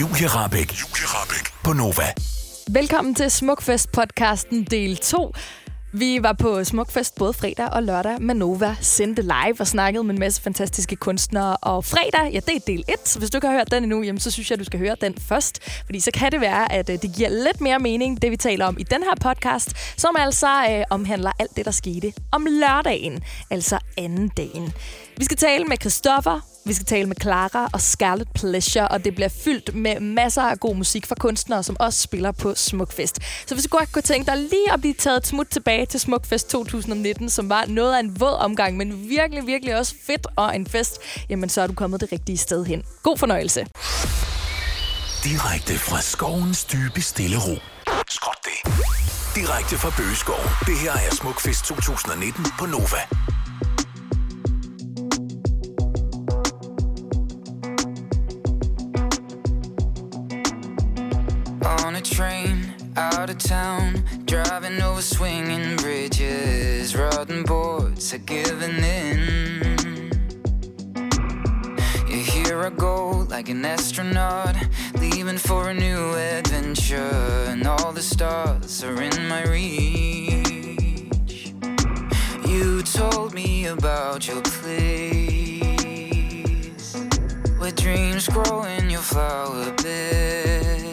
Julie Rabeck. Julie Rabeck på Nova. Velkommen til Smukfest-podcasten del 2. Vi var på Smukfest både fredag og lørdag med Nova, sendte live og snakkede med en masse fantastiske kunstnere. Og fredag, ja, det er del 1, så hvis du ikke har hørt den endnu, jamen, så synes jeg, at du skal høre den først. Fordi så kan det være, at øh, det giver lidt mere mening, det vi taler om i den her podcast, som altså øh, omhandler alt det, der skete om lørdagen, altså anden dagen. Vi skal tale med Christoffer, vi skal tale med Clara og Scarlet Pleasure, og det bliver fyldt med masser af god musik fra kunstnere, som også spiller på Smukfest. Så hvis du godt kunne tænke dig lige at blive taget et smut tilbage til Smukfest 2019, som var noget af en våd omgang, men virkelig, virkelig også fedt og en fest, jamen så er du kommet det rigtige sted hen. God fornøjelse. Direkte fra skovens dybe stille ro. Skråt det. Direkte fra Bøgeskov. Det her er Smukfest 2019 på Nova. A train, out of town, driving over swinging bridges, rotten boards are giving in. Yeah, here I go like an astronaut, leaving for a new adventure, and all the stars are in my reach. You told me about your place, where dreams grow in your flower bed.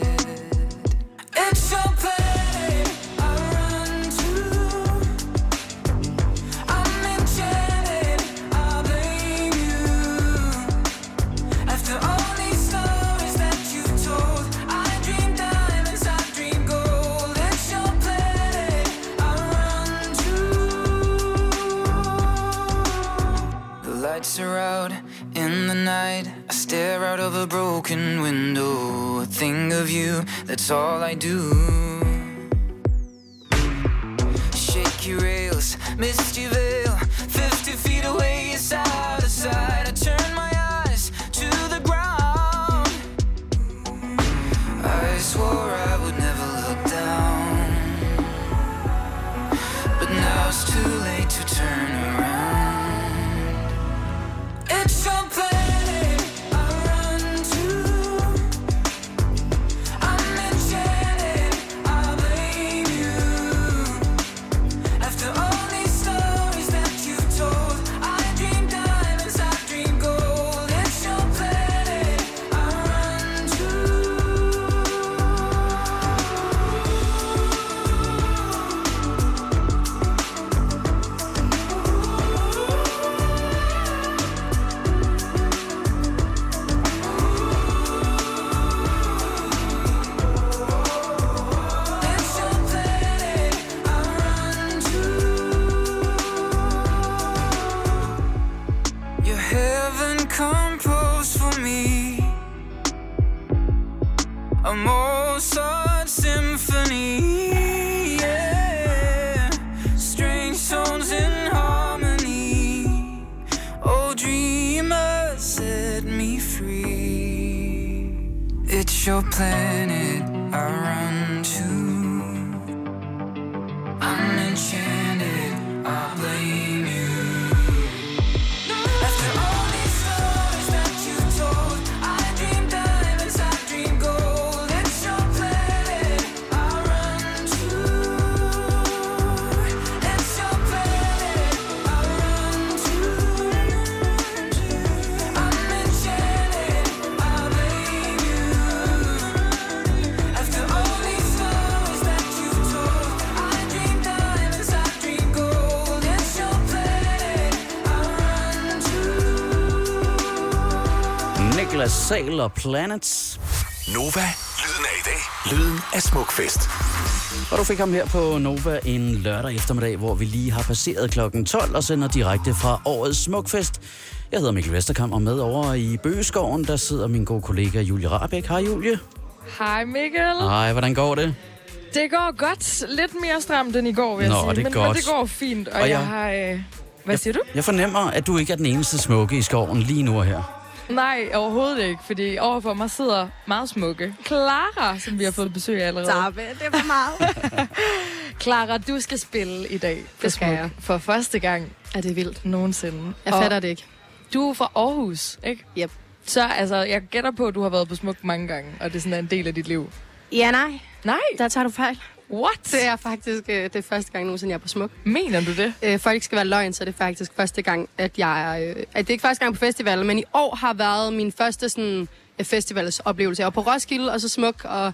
The out in the night. I stare out of a broken window. Think of you, that's all I do. Shaky rails, misty veil, 50 feet away, it's out of Sal og Planets. Nova. Lyden af i dag. Lyden af Smukfest. Og du fik ham her på Nova en lørdag eftermiddag, hvor vi lige har passeret klokken 12 og sender direkte fra årets Smukfest. Jeg hedder Mikkel Vesterkamp, og med over i Bøgeskoven, der sidder min gode kollega Julie Rabeck. Hej Julie. Hej Mikkel. Hej, hvordan går det? Det går godt. Lidt mere stramt end i går, vil jeg Nå, sige. det men, godt. men det går fint, og, Og og jeg- jeg har... Øh... Hvad siger du? Jeg fornemmer, at du ikke er den eneste smukke i skoven lige nu og her. Nej, overhovedet ikke, fordi overfor mig sidder meget smukke Clara, som vi har fået besøg af allerede. It. Det var meget. Clara, du skal spille i dag. Det skal jeg. For første gang Er det vildt? nogensinde. Jeg Og fatter det ikke. Du er fra Aarhus, ikke? Yep. Så altså, jeg gætter på, at du har været på smuk mange gange, og det er sådan en del af dit liv. Ja, nej. Nej, Der tager du fejl. What? Det er faktisk øh, det er første gang nogensinde, jeg er på smuk. Mener du det? Øh, folk skal være løgn, så det er faktisk første gang, at jeg... Øh, at det er ikke første gang på festival, men i år har været min første sådan, øh, festivalsoplevelse. Jeg var på Roskilde, og så smuk, og...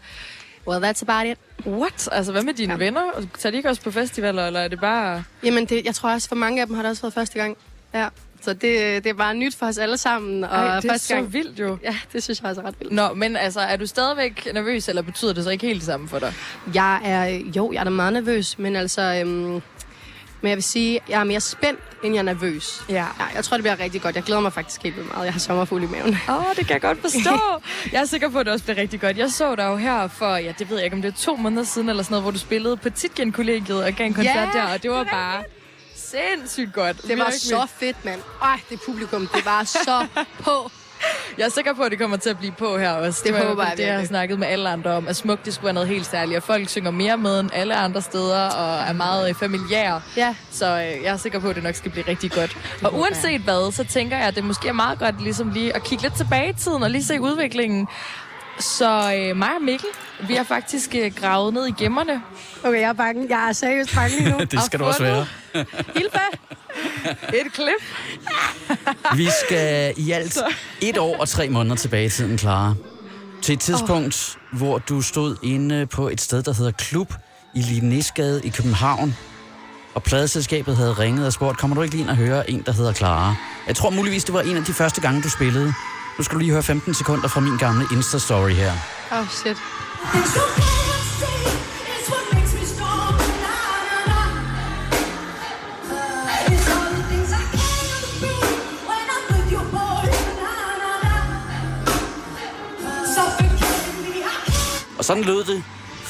Well, that's about it. What? Altså, hvad med dine. Ja. venner? Tager de ikke også på festivaler, eller er det bare... Jamen, det, jeg tror også, for mange af dem har det også været første gang. Ja. Så det, det er bare nyt for os alle sammen. Og Ej, det er så gang, vildt jo. Ja, det synes jeg også er ret vildt. Nå, men altså, er du stadigvæk nervøs, eller betyder det så ikke helt det samme for dig? Jeg er, jo, jeg er da meget nervøs, men altså... Øhm, men jeg vil sige, jeg er mere spændt, end jeg er nervøs. Ja. Ja, jeg tror, det bliver rigtig godt. Jeg glæder mig faktisk helt vildt meget. Jeg har sommerfuld i maven. Åh, oh, det kan jeg godt forstå. jeg er sikker på, at det også bliver rigtig godt. Jeg så dig jo her for, ja, det ved jeg ikke, om det er to måneder siden eller sådan noget, hvor du spillede på Titgen-kollegiet og gav en koncert Ja, der, og det var det bare sindssygt godt. Det var så fedt, mand. Ej, det publikum, det var så på. Jeg er sikker på, at det kommer til at blive på her også. Det i håber jeg det, jeg har virkelig. snakket med alle andre om. At smuk, det skulle være noget helt særligt. Og folk synger mere med end alle andre steder, og er meget øh, familiære. Ja. Så øh, jeg er sikker på, at det nok skal blive rigtig godt. Og uanset hvad, så tænker jeg, at det måske er meget godt ligesom lige at kigge lidt tilbage i tiden og lige se udviklingen. Så øh, mig og Mikkel, vi har faktisk øh, gravet ned i gemmerne. Okay, jeg er bange. Jeg er seriøst bange lige nu. Det skal du også være. Hilfe! Et klip. Vi skal i alt et år og tre måneder tilbage i tiden, Clara. Til et tidspunkt, oh. hvor du stod inde på et sted, der hedder Klub i Linnesgade i København. Og pladeselskabet havde ringet og spurgt, kommer du ikke lige ind og høre en, der hedder Clara? Jeg tror muligvis, det var en af de første gange, du spillede. Nu skal du lige høre 15 sekunder fra min gamle Insta-story her. Åh, oh, shit. Og sådan lød det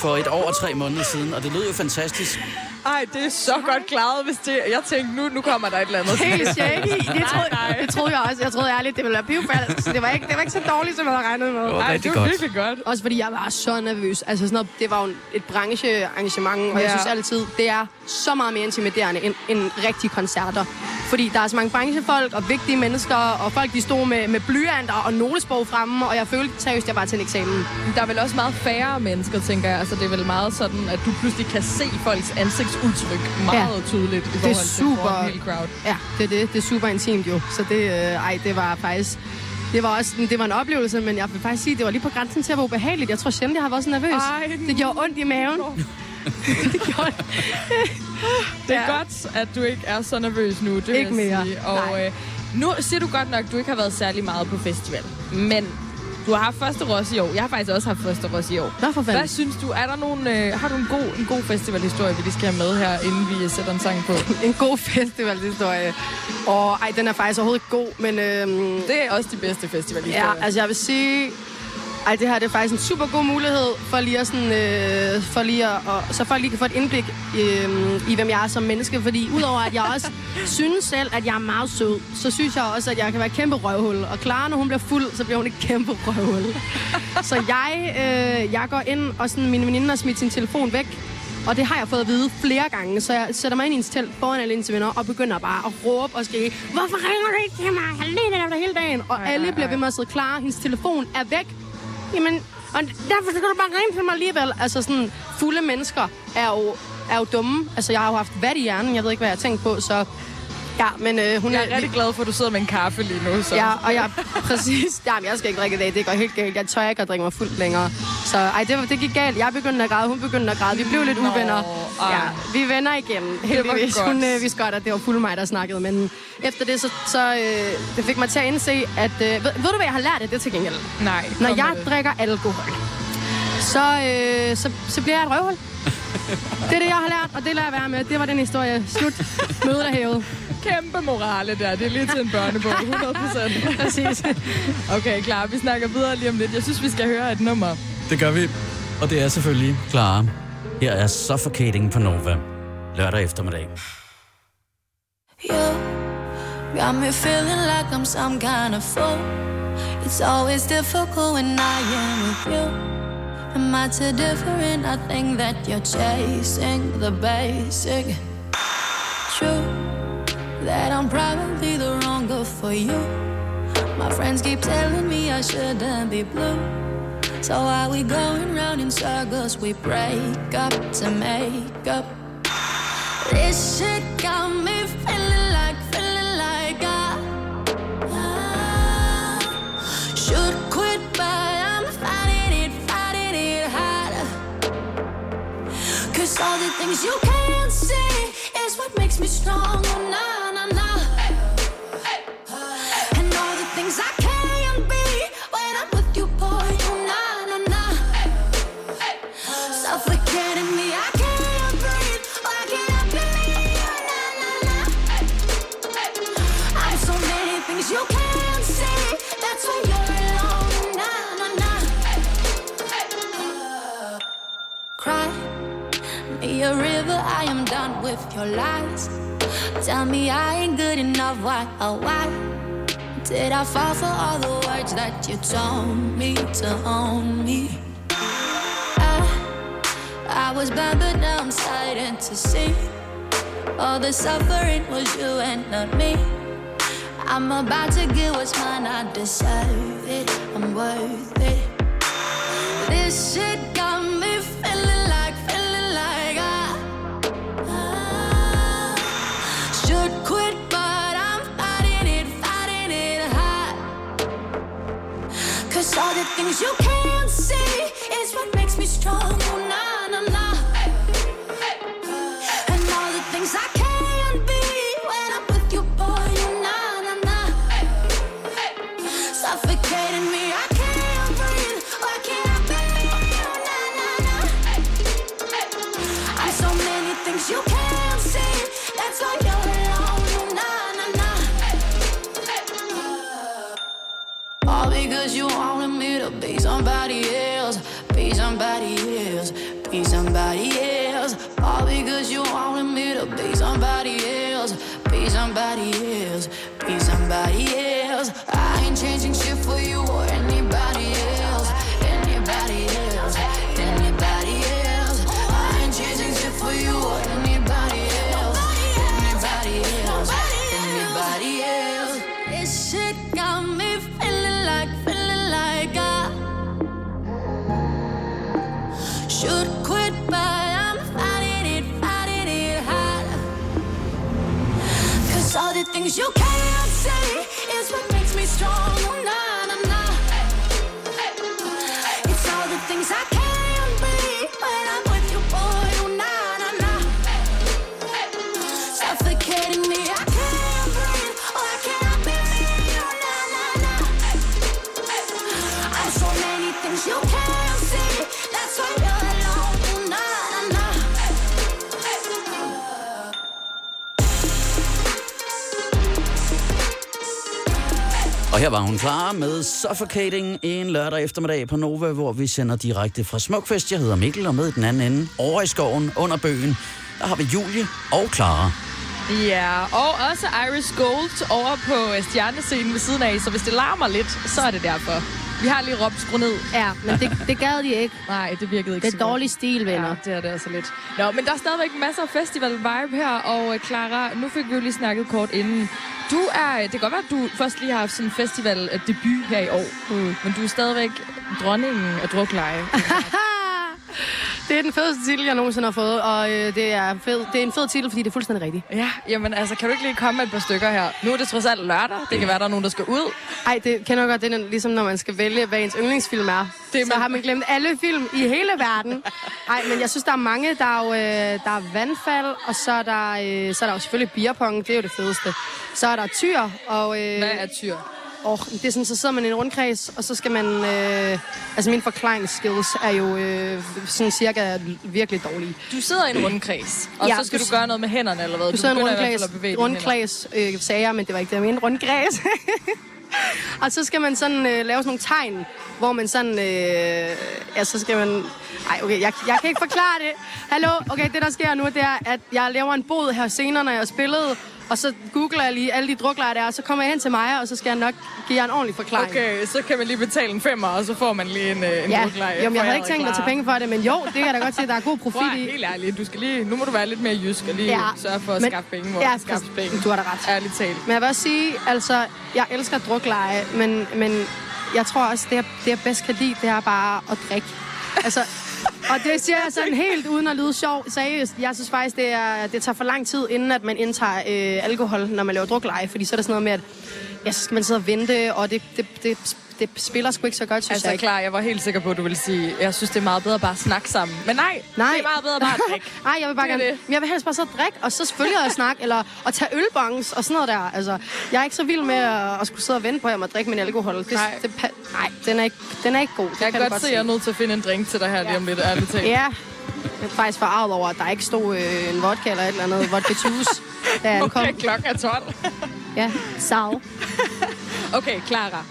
for et år og tre måneder siden, og det lød jo fantastisk. Ej, det er så godt klaret, hvis det... Jeg tænkte, nu, nu kommer der et eller andet. Helt shaky. Det troede, nej. det troede jeg også. Jeg troede ærligt, det ville være pivfalsk. Så det var ikke, det var ikke så dårligt, som jeg havde regnet med. Det var Ej, det var godt. virkelig godt. Også fordi jeg var så nervøs. Altså sådan noget, det var jo et branchearrangement, og jeg Ja. synes altid, det er så meget mere intimiderende end, end rigtige koncerter. Fordi der er så mange branchefolk og vigtige mennesker, og folk de stod med, med blyanter og notesbog fremme, og jeg følte seriøst, jeg var til en eksamen. Der er vel også meget færre mennesker, tænker jeg. Altså, det er vel meget sådan, at du pludselig kan se folks ansigtsudtryk meget Ja. tydeligt i forhold til super. hele crowd. Ja, det er det. Det er super intimt jo. Så det, øh, ej, det var faktisk... Det var også det var en oplevelse, men jeg vil faktisk sige, det var lige på grænsen til at være ubehageligt. Jeg tror sjældent, jeg har været så nervøs. Ej, det gjorde ondt i maven. det gjorde Det er Ja. godt, at du ikke er så nervøs nu, det vil Ikke jeg mere. sige. Og Nej. øh, nu siger du godt nok, at du ikke har været særlig meget på festival. Men du har haft første Ros i år. Jeg har faktisk også haft første Ros i år. Nå, for fanden. Hvad synes du? Er der nogen, øh, har du en god, en god festivalhistorie, vi lige skal have med her, inden vi øh, sætter en sang på? En god festivalhistorie. Og ej, den er faktisk overhovedet ikke god, men... Øhm, Det er også de bedste festivalhistorier. Ja, altså jeg vil sige... Ej, det her det er faktisk en super god mulighed for lige at sådan, øh, for lige at, og, så folk lige kan få et indblik øh, i, hvem jeg er som menneske. Fordi udover at jeg også synes selv, at jeg er meget sød, så synes jeg også, at jeg kan være et kæmpe røvhul. Og Clara, når hun bliver fuld, så bliver hun et kæmpe røvhul. så jeg, øh, jeg går ind, og sådan, min veninde har smidt sin telefon væk. Og det har jeg fået at vide flere gange, så jeg sætter mig ind i hendes telt foran alle hendes venner og begynder bare at råbe og skrige, Hvorfor ringer du ikke til mig? Jeg har ledt efter hele dagen. Og Ej, alle ej, bliver ved med at sidde klar. Hendes telefon er væk. Jamen, og derfor skal du bare ringe til mig alligevel. Altså sådan, fulde mennesker er jo, er jo dumme. Altså, jeg har jo haft vat i hjernen. Jeg ved ikke, hvad jeg har tænkt på, så... Ja, men øh, hun Jeg er rigtig glad for, at du sidder med en kaffe lige nu. Så. Ja, og jeg præcis... Jamen, jeg skal ikke drikke i dag. Det går helt galt. Jeg tør ikke at drikke mig fuldt længere. Så ej, det, var- det gik galt. Jeg begyndte at græde, hun begyndte at græde. Vi blev lidt Nå, uvenner. ej. Ja, vi er venner igen. Heldigvis. Hun øh, vidste godt, at det var fuld mig, der snakkede. Men efter det, så, så øh, det fik mig til at indse, at... Øh, ved, ved, du, hvad jeg har lært af det til gengæld? Nej, Når jeg det. drikker alkohol, så, øh, så, så bliver jeg et røvhul. Det er det, jeg har lært, og det lader jeg være med. Det var den historie. Slut. Mødet er hævet. Kæmpe morale der. Det er lige til en børnebog. 100 procent. Præcis. Okay, klar. Vi snakker videre lige om lidt. Jeg synes, vi skal høre et nummer. Det gør vi. Og det er selvfølgelig Clara. Her er Suffocating på Nova. Lørdag eftermiddag. You got me feeling like I'm some kind of fool. It's always difficult when I am with you. Am I too different? I think that you're chasing the basic. True that I'm probably the wrong girl for you. My friends keep telling me I shouldn't be blue. So while we going round in circles, we break up to make up. This shit got me feeling like, feeling like I, should quit, but I'm fighting it, fighting it harder. Cause all the things you can't see is what makes me strong. Done with your lies. Tell me I ain't good enough. Why, oh why? Did I fall for all the words that you told me to own me? I, I was bad, but now I'm starting to see. All the suffering was you and not me. I'm about to get what's mine, I deserve it. I'm worth it. This shit things you can't see is what makes me strong. Somebody else, be somebody else, be somebody else. All because you wanted me to be somebody else, be somebody else, be somebody else. You can't var hun klar med Suffocating en lørdag eftermiddag på Nova, hvor vi sender direkte fra Smukfest. Jeg hedder Mikkel, og med den anden ende, over i skoven, under bøgen, der har vi Julie og Clara. Ja, og også Iris Gold over på stjernescenen ved siden af, så hvis det larmer lidt, så er det derfor. Vi har lige råbt skru ned. Ja, men det, det gad de ikke. Nej, det virkede ikke Det er dårlig stil, venner. Ja, det er det altså lidt. Nå, men der er stadigvæk masser af festival-vibe her, og øh, Clara, nu fik vi jo lige snakket kort inden. Du er, det kan godt være, at du først lige har haft sådan en festival-debut her i år, mm. men du er stadigvæk dronningen af drukleje. Det er den fedeste titel, jeg nogensinde har fået, og øh, det, er fed, det er en fed titel, fordi det er fuldstændig rigtigt. ja, jamen altså, kan du ikke lige komme med et par stykker her? Nu er det trods alt lørdag. Det kan være, der er nogen, der skal ud. Ej, det kender jeg godt. Det er ligesom, når man skal vælge, hvad ens yndlingsfilm er. Det er så man- har man glemt alle film i hele verden. Ej, men jeg synes, der er mange. Der er jo øh, der er vandfald, og så er, der, øh, så er der jo selvfølgelig beerpong. Det er jo det fedeste. Så er der tyr, og... Øh, Hvad er tyr? Oh, det er sådan, så sidder man i en rundkreds, og så skal man... Øh, altså, mine forklaringsskills er jo øh, sådan cirka virkelig dårlige. Du sidder i en rundkreds, og Ja, så skal du- du gøre noget med hænderne, eller hvad? Du sidder i en rundkreds, at rundkreds øh, sagde jeg, men det var ikke det, jeg mente. Rundkreds. og så skal man sådan øh, lave sådan nogle tegn, hvor man sådan... Øh, ja, så skal man... Ej, okay, jeg, jeg kan ikke forklare det. Hallo, okay, det der sker nu, det er, at jeg laver en bod her senere, når jeg har spillet, og så googler jeg lige alle de druklejre der er, og så kommer jeg hen til mig, og så skal jeg nok give jer en ordentlig forklaring. Okay, så kan man lige betale en femmer, og så får man lige en, øh, en Ja, drukleje. jo, men jeg havde ikke tænkt mig at tage penge for det, men jo, det kan jeg da godt se, der er god profit Prøv, at- i. helt ærligt, du skal lige, nu må du være lidt mere jysk og lige ja. sørge for at Men- skaffe penge, hvor ja, skaffe penge. Du har da ret. Ærligt talt. Men jeg vil også sige, altså, jeg elsker drukleje, men, men jeg tror også, det jeg, det jeg bedst kan lide, det er bare at drikke. Altså, og det siger jeg sådan helt uden at lyde sjov. Seriøst, jeg synes faktisk, det, er, det tager for lang tid, inden at man indtager øh, alkohol, når man laver drukleje. Fordi så er der sådan noget med, at ja, så skal man sidde og vente, og det, det, det, det spiller sgu ikke så godt, synes Altså jeg ikke. klar, jeg var helt sikker på, at du ville sige, jeg synes, det er meget bedre bare at snakke sammen. Men nej, Nej. det er meget bedre bare at drikke. Nej, jeg vil bare er gerne... jeg vil helst bare så drikke, og så selvfølgelig at snakke, eller at tage ølbongs og sådan noget der. Altså, jeg er ikke så vild med at, at skulle sidde og vente på, at jeg må drikke min alkohol. Det, Nej. Det, nej, den er ikke, den er ikke god. Det Jeg kan du godt se, at jeg er nødt til at finde en drink til dig her lige om lidt, ærligt talt. Ja, jeg er faktisk forarvet over, at der ikke stod øh, en vodka eller et eller andet vodka juice, da han kom. Okay, klokken er 12. Ja, sal. Okay, Clara.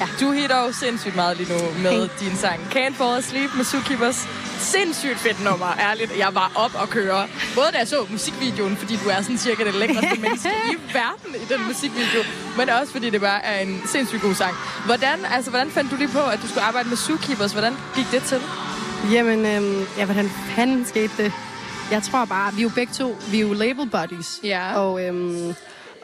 Ja. Du hitter jo sindssygt meget lige nu med din sang Can't Fall Asleep med Zookeepers. Sindssygt fedt nummer, ærligt. Jeg var op og køre. Både da jeg så musikvideoen, fordi du er sådan cirka det lækreste menneske i verden i den musikvideo, men også fordi det bare er en sindssygt god sang. Hvordan, altså, hvordan fandt du lige på, at du skulle arbejde med Zookeepers? Hvordan gik det til? Jamen, øhm, ja, hvordan fanden skete det? Jeg tror bare, vi er jo begge to, vi er jo label buddies. Ja. Og, øhm,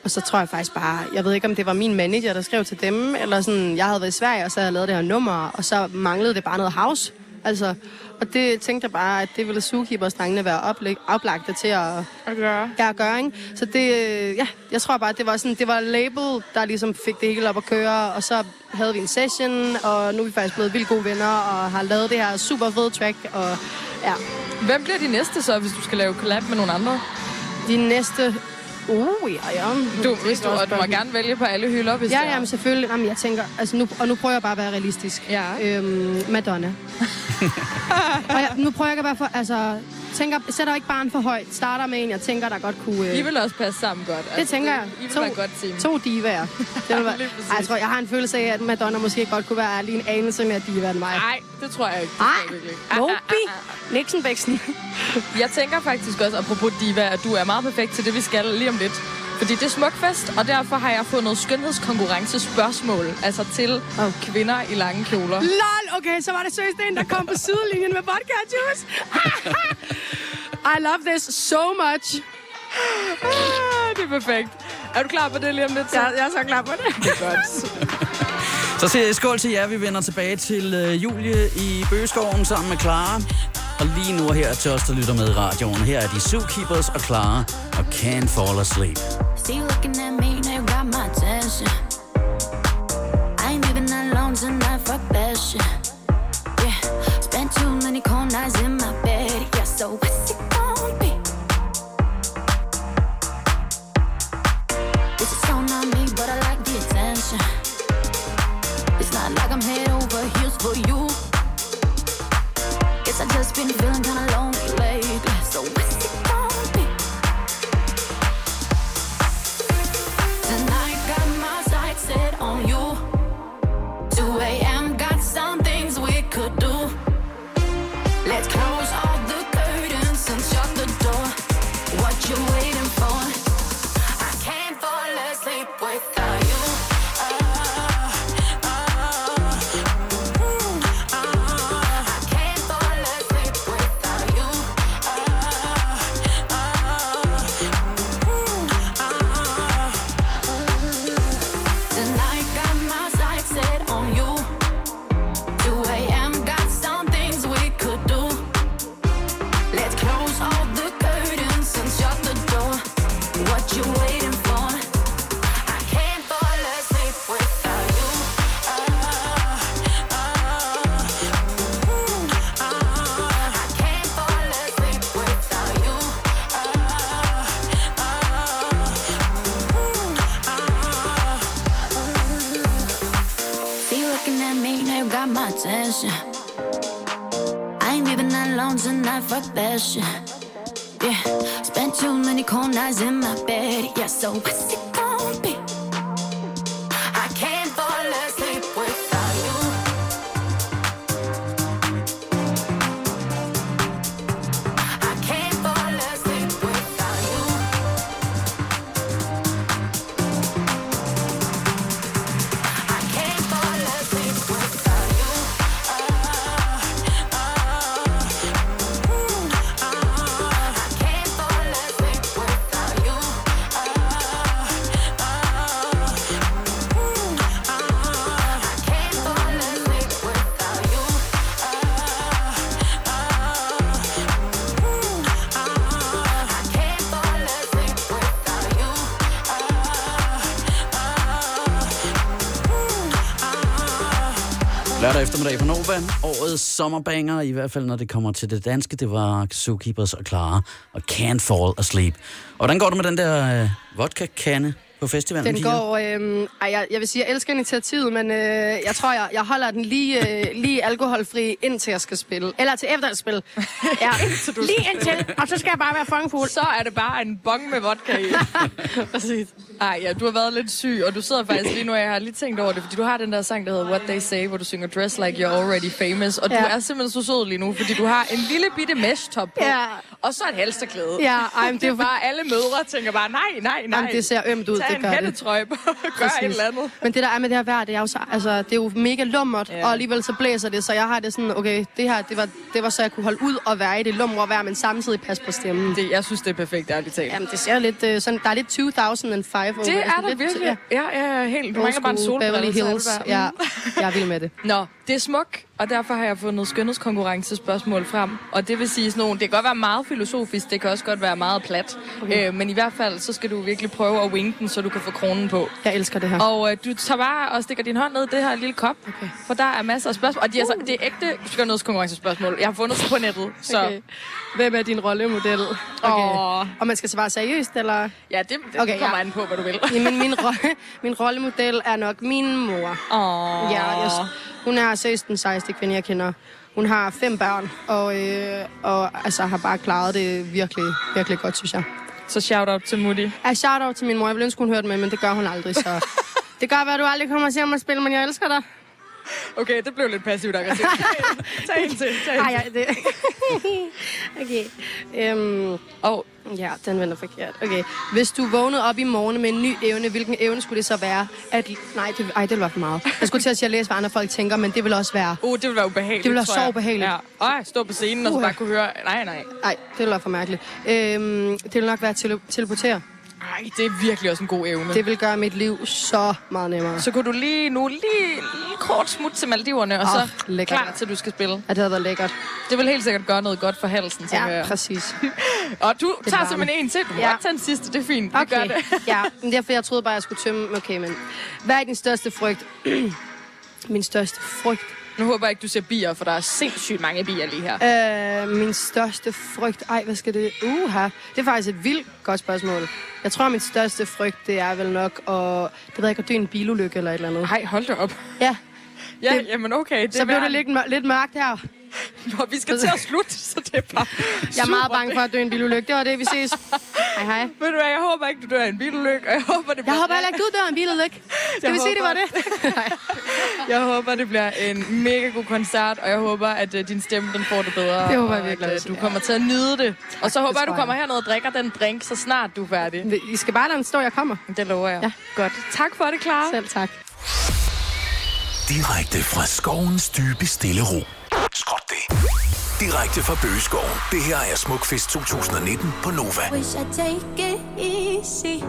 og så tror jeg faktisk bare, jeg ved ikke, om det var min manager, der skrev til dem, eller sådan, jeg havde været i Sverige, og så havde jeg lavet det her nummer, og så manglede det bare noget house. Altså, og det tænkte jeg bare, at det ville Zookeepers-drengene være oplæg, oplagte til at, At gøre. ja, at gøre, ikke? Så det, øh, ja, jeg tror bare, det var sådan, det var label, der ligesom fik det hele op at køre, og så havde vi en session, og nu er vi faktisk blevet vildt gode venner, og har lavet det her super fede track, og ja, Hvem bliver de næste så, hvis du skal lave collab med nogle andre? de næste... Uh, ja, ja. Du, hvis du, og du må gerne vælge på alle hylder, hvis Ja, er. ja, men selvfølgelig. Jamen, jeg tænker, altså nu, og nu prøver jeg bare at være realistisk. Ja. Øhm, Madonna. og jeg, nu prøver jeg være for, altså, tænker, sætter ikke barn for højt. Starter med en, jeg tænker, der godt kunne... Øh, I vil også passe sammen godt. Altså, det tænker jeg. I vil være et godt team. To divaer. Det vil være. Ej, jeg tror, jeg har en følelse af, at Madonna måske godt kunne være lige en anelse mere diva end mig. Nej, det tror jeg ikke. Det tror jeg Ej, virkelig ikke. Ah, Nobi. Nixon Bæksen. Jeg tænker faktisk også, apropos Diva, at du er meget perfekt til det, vi skal lige om lidt. Fordi det er smukfest, og derfor har jeg fundet skønhedskonkurrence spørgsmål, altså til Okay. kvinder i lange kjoler. Lol, okay, så var det seriøst en, der kom på sidelinjen med vodka juice. I love this so much. Ah, det er perfekt. Er du klar på det lige om lidt? Så? Jeg, jeg er så klar på det. Det er godt. Så siger jeg skål til jer. Vi vender tilbage til øh, Julie i Bøgeskoven sammen med Clara. Og lige nu er her til os, der lytter med i radioen. Her er de Zookeepers og Clara og Can't Fall Asleep. See you looking at me, now you got my attention. I ain't even alone tonight, fuck that shit. Yeah, spent too many cold nights in my bed. Yeah, so Årets sommerbanger, i hvert fald når det kommer til det danske, det var Zookeepers og Clara og Can't Fall Asleep. Og hvordan går det med den der øh, vodka-kande på festivalen? Den går... Øh, ej, jeg, jeg vil sige, jeg elsker initiativet, men øh, jeg tror, jeg, jeg holder den lige, øh, lige alkoholfri, indtil jeg skal spille. Eller til efter jeg spiller. Ja, lige indtil, og så skal jeg bare være fangfuld. Så er det bare en bong med vodka i. Præcis. Ej, ja, du har været lidt syg, og du sidder faktisk lige nu, og jeg har lige tænkt over det, fordi du har den der sang, der hedder What They Say, hvor du synger Dress Like You're Already Famous, og ja. du er simpelthen så sød lige nu, fordi du har en lille bitte mesh-top på, Ja. og så et halsterklæde. Ja, ej, men det er bare, alle mødre tænker bare, nej, nej, nej. Jamen, det ser ømt ud, Tag det en gør det. hættetrøje på, gør et eller andet. Men det der er med det her vejr, det er jo, så, altså, det er jo mega lummert, Ja. og alligevel så blæser det, så jeg har det sådan, okay, det her, det var, det var så jeg kunne holde ud og være i det lumre vejr, men samtidig passe på stemmen. Det, jeg synes, det er perfekt, ærligt talt. Jamen, det ser lidt øh, sådan, der er lidt 2005 over Det er der virkelig. Ja, ja, ja helt. Du mangler bare en solbrille. Beverly er Hills. Ja, jeg er vild med det. Nå, det er smuk, og derfor har jeg fundet skønhedskonkurrencespørgsmål frem. Og det vil sige sådan nogle, det kan godt være meget filosofisk, det kan også godt være meget plat. Okay. Øh, men i hvert fald, så skal du virkelig prøve at winge den, så du kan få kronen på. Jeg elsker det her. Og øh, du tager bare og stikker din hånd ned i det her lille kop, okay. for der er masser af spørgsmål. Og de er, så, det er ægte skønhedskonkurrencespørgsmål. Jeg har fundet det på nettet, så Okay. Hvem er din rollemodel? Okay. Åh. Og man skal svare seriøst, eller? ja, det, det Okay, kommer ja. an på, hvad du vil. Jamen, min, ro- min rollemodel er nok min mor. Åh. Ja, jeg, hun er seriøst den sejeste kvinde, jeg kender. Hun har fem børn, og, øh, og altså, har bare klaret det virkelig, virkelig godt, synes jeg. Så shout out til Mutti. Jeg shout out til min mor. Jeg ville ønske, hun hørte med, men det gør hun aldrig, så... Det gør, at du aldrig kommer og se mig spille, men jeg elsker dig. Okay, det blev lidt passivt aggressivt. Tag en til, tag en Ej, ej, det... okay. Øhm, Og ja, den vender forkert. Okay. Hvis du vågnede op i morgen med en ny evne, hvilken evne skulle det så være? At... Nej, det, ej, det var for meget. Jeg skulle til at sige at læse, hvad andre folk tænker, men det vil også være... Uh, det ville være ubehageligt, Det ville være så ubehageligt. Ja. Ej, stå på scenen, og så bare kunne høre... Nej, nej. Nej, det vil være for mærkeligt. Øhm, det vil nok være tele- teleportere. Ej, det er virkelig også en god evne. Det vil gøre mit liv så meget nemmere. Så kunne du lige nu lige, lige kort smut til Maldiverne, og Åh, så lækkert. klar til, du skal spille. At det havde været lækkert. Det vil helt sikkert gøre noget godt for halsen, tænker Ja, jeg. præcis. Og du tager varme. simpelthen en til. Du Ja. godt tage en sidste, det er fint. Vi gør Okay, det. ja, men derfor jeg troede bare, jeg skulle tømme. Okay, men hvad er din største frygt? Min største frygt? Nu håber jeg ikke, du ser bier, for der er sindssygt mange bier lige her. Øh, min største frygt? Ej, hvad skal det? Uha. Det er faktisk et vildt godt spørgsmål. Jeg tror, min største frygt, det er vel nok at... Det ved jeg ikke, at dø en bilulykke eller et eller andet. Hej, hold da op. Ja, Ja, Det- jamen okay. Det så blev det lidt, mør- lidt mørkt her. Nå, vi skal til at slutte, så det er bare Jeg er meget bange for at dø i en bilulykke. Det var det, vi ses. Hej, hej. Ved du hvad, jeg håber ikke, du dør en bilulykke, og jeg håber, det Jeg bliver... håber heller ikke, du dør i en bilulykke. Skal vi sige, det var det? Jeg håber, det bliver en mega god koncert, og jeg håber, at uh, din stemme den får det bedre. Det håber jeg virkelig at, også, du kommer til at nyde det. Og så håber jeg, du kommer jeg. herned og drikker den drink, så snart du er færdig. I skal bare lade den stå, jeg kommer. Det lover jeg. Ja. Godt. Tak for det, Clara. Selv tak. Direkte fra skovens dybe stille ro. Skråt det. Direkte fra Bøgeskoven. Det her er Smukfest 2019 på Nova. Wish I take it easy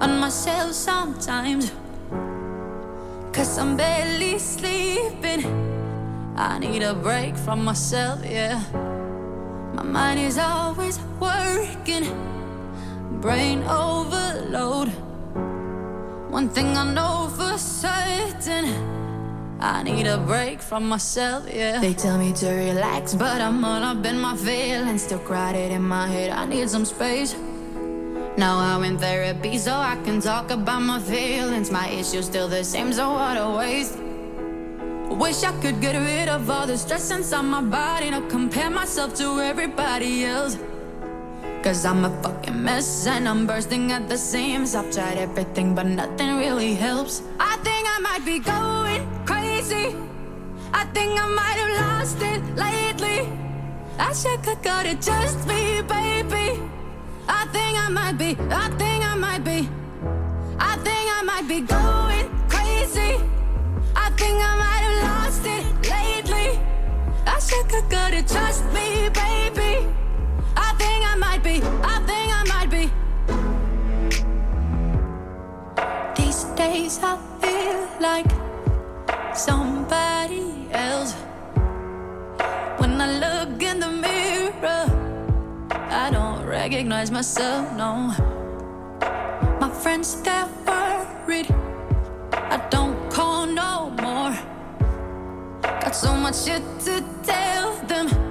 on myself sometimes. Cause I'm barely sleeping. I need a break from myself, yeah. My mind is always working, brain overload. One thing I know for certain. I need a break from myself, yeah. They tell me to relax, but I'm all up in my feelings. Still crowded in my head, I need some space. Now I'm in therapy, so I can talk about my feelings. My issues still the same, so what a waste. Wish I could get rid of all the stress inside my body, not compare myself to everybody else. Cause I'm a fucking mess and I'm bursting at the seams. I've tried everything, but nothing really helps. I think I might be going crazy. I think I might have lost it lately. I should could go to just me, baby. I think I might be, I think I might be. I think I might be going crazy. I think I might have lost it lately. I should could go to just me, baby. Think I might be, I think I might be. These days I feel like somebody else. When I look in the mirror, I don't recognize myself, no. My friends, they're worried. I don't call no more. Got so much shit to tell them.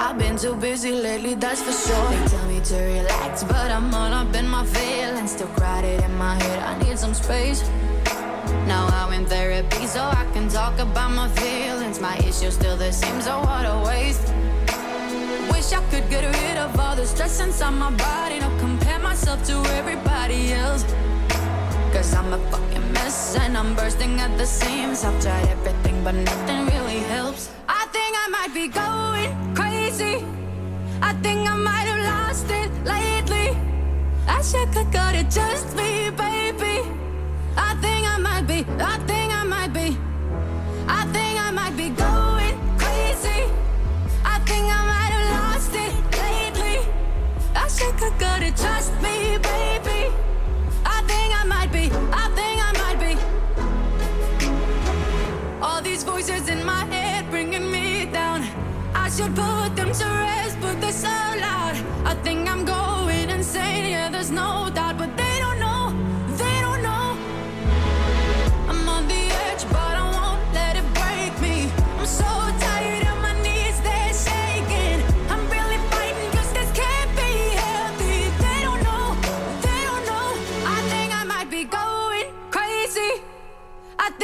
I've been too busy lately, that's for sure. They tell me to relax, but I'm all up in my feelings. Still crowded in my head, I need some space. Now I'm in therapy, so I can talk about my feelings. My issues still the same, so what a waste. Wish I could get rid of all the stress inside my body. Not compare myself to everybody else. Cause I'm a fucking mess and I'm bursting at the seams. I've tried everything, but nothing really helps. I think I might be going. I think I might have lost it lately. I should have got it just me, baby. I think I might be, I think I might be. I think I might be going crazy. I think I might have lost it lately. I should have got it just me, baby. I think I might be, I think I might be. All these voices in my head bringing me down. I should put them to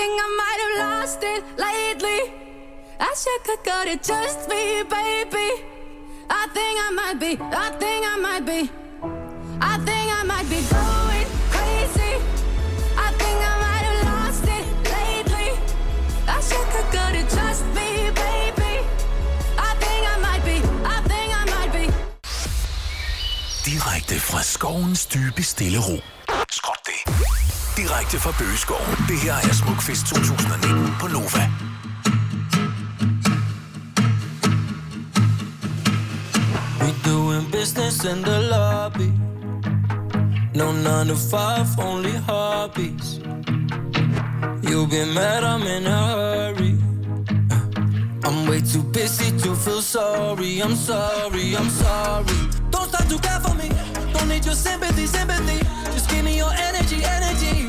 think I might have lost it lately. I should have got it just me, baby. I think I might be, I think I might be. I think I might be going crazy. I think I might have lost it lately. I should have got it just me, baby. I think I might be, I think I might be. Direkte fra skovens dybe stille ro. Direkte fra Bøgeskoven. Det her er Smukfest 2019 på Nova. We doing business in the lobby. No nine to five, only hobbies. You'll be mad, I'm in a hurry. Uh, I'm way too busy to feel sorry. I'm sorry, I'm sorry. Don't start to care for me. Don't need your sympathy, sympathy. Just give me your energy, energy.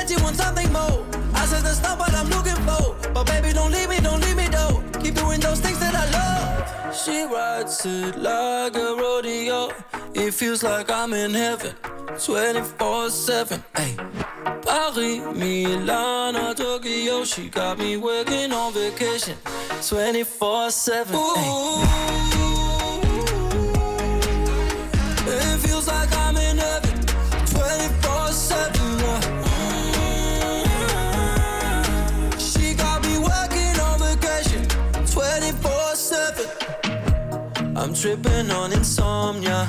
Said she wants something more. I said that's not what I'm looking for. But baby, don't leave me, don't leave me though. Keep doing those things that I love. She rides it like a rodeo. It feels like I'm in heaven 24 7. Hey. Paris, Milan, or Tokyo. She got me working on vacation 24 7. It feels like I'm I'm tripping on insomnia.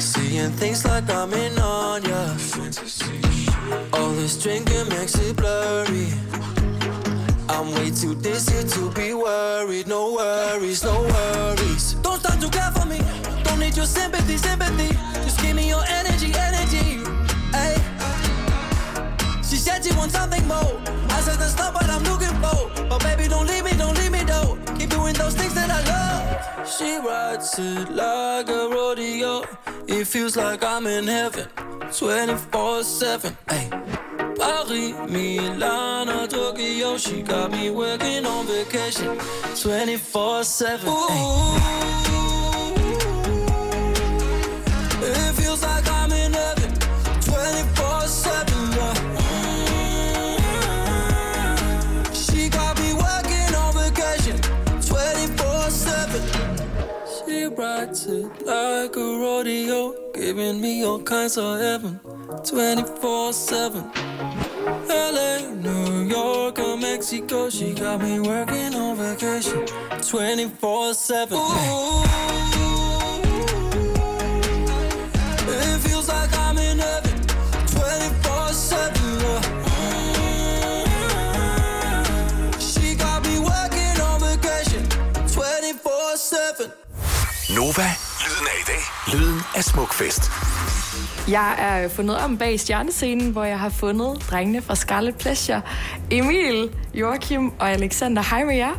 Seeing things like I'm in on ya. All this drinking makes it blurry. I'm way too dizzy to be worried. No worries, no worries. Don't start to care for me. Don't need your sympathy, sympathy. Just give me your energy, energy. Hey. She said she wants something more. I said that's not what I'm looking for. But baby, don't leave me, don't leave me though. Keep doing those things. She rides it like a rodeo. It feels like I'm in heaven 24 7. Hey. Paris, Milan, or Tokyo. She got me working on vacation 24 7. It feels like rides it like a rodeo, giving me all kinds of heaven 24 7. LA, New York, or Mexico, she got me working on vacation 24 7. It feels like I'm in heaven 24 7. Uh. She Nova, lyden af i dag. Lyden af Smukfest. Jeg er fundet om bag stjernescenen, hvor jeg har fundet drengene fra Scarlet Pleasure. Emil, Joachim og Alexander. Hej med jer.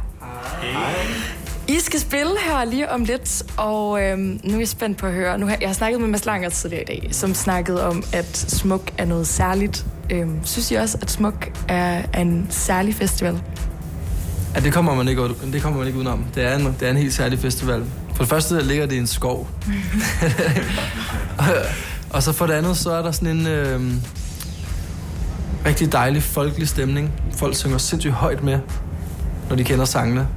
Hej. I skal spille her lige om lidt, og øhm, nu er jeg spændt på at høre. Nu har, jeg har snakket med Mads Langer tidligere i dag, som snakkede om, at Smuk er noget særligt. Øhm, synes I også, at Smuk er, er en særlig festival? Ja, det kommer man ikke, ud- det kommer man ikke udenom. Det er, en, det er en helt særlig festival. For det første ligger det i en skov. og så for det andet, så er der sådan en øh, rigtig dejlig folkelig stemning. Folk synger sindssygt højt med, når de kender sangene.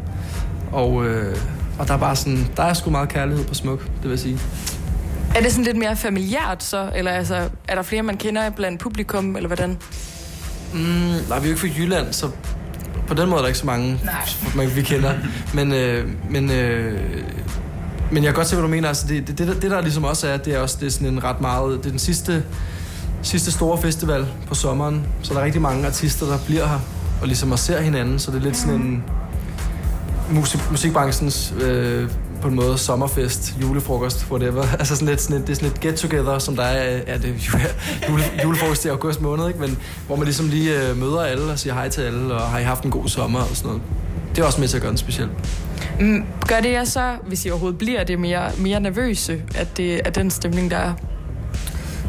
Og, øh, og der er bare sådan, der er sgu meget kærlighed på smuk, det vil jeg sige. Er det sådan lidt mere familiært så? Eller altså, er der flere, man kender blandt publikum, eller hvordan? Mm, nej, vi er jo ikke fra Jylland, så på den måde er der ikke så mange, man, vi kender. Men, øh, men, øh, men jeg kan godt se, hvad du mener. Altså, det, det, det, der, det, der ligesom også er, det er også det er sådan en ret meget... Det er den sidste, sidste store festival på sommeren, så der er rigtig mange artister, der bliver her og ligesom og ser hinanden. Så det er lidt sådan en musik, musikbranchens øh, på en måde sommerfest, julefrokost, whatever. Altså sådan lidt, sådan et, det er sådan et get-together, som der er, er det jule, julefrokost i august måned, ikke? Men hvor man ligesom lige øh, møder alle og siger hej til alle, og har I haft en god sommer og sådan noget. Det er også med til at gøre den speciel. Mm, gør det jer så, hvis I overhovedet bliver det, mere, mere nervøse, at det er den stemning, der er?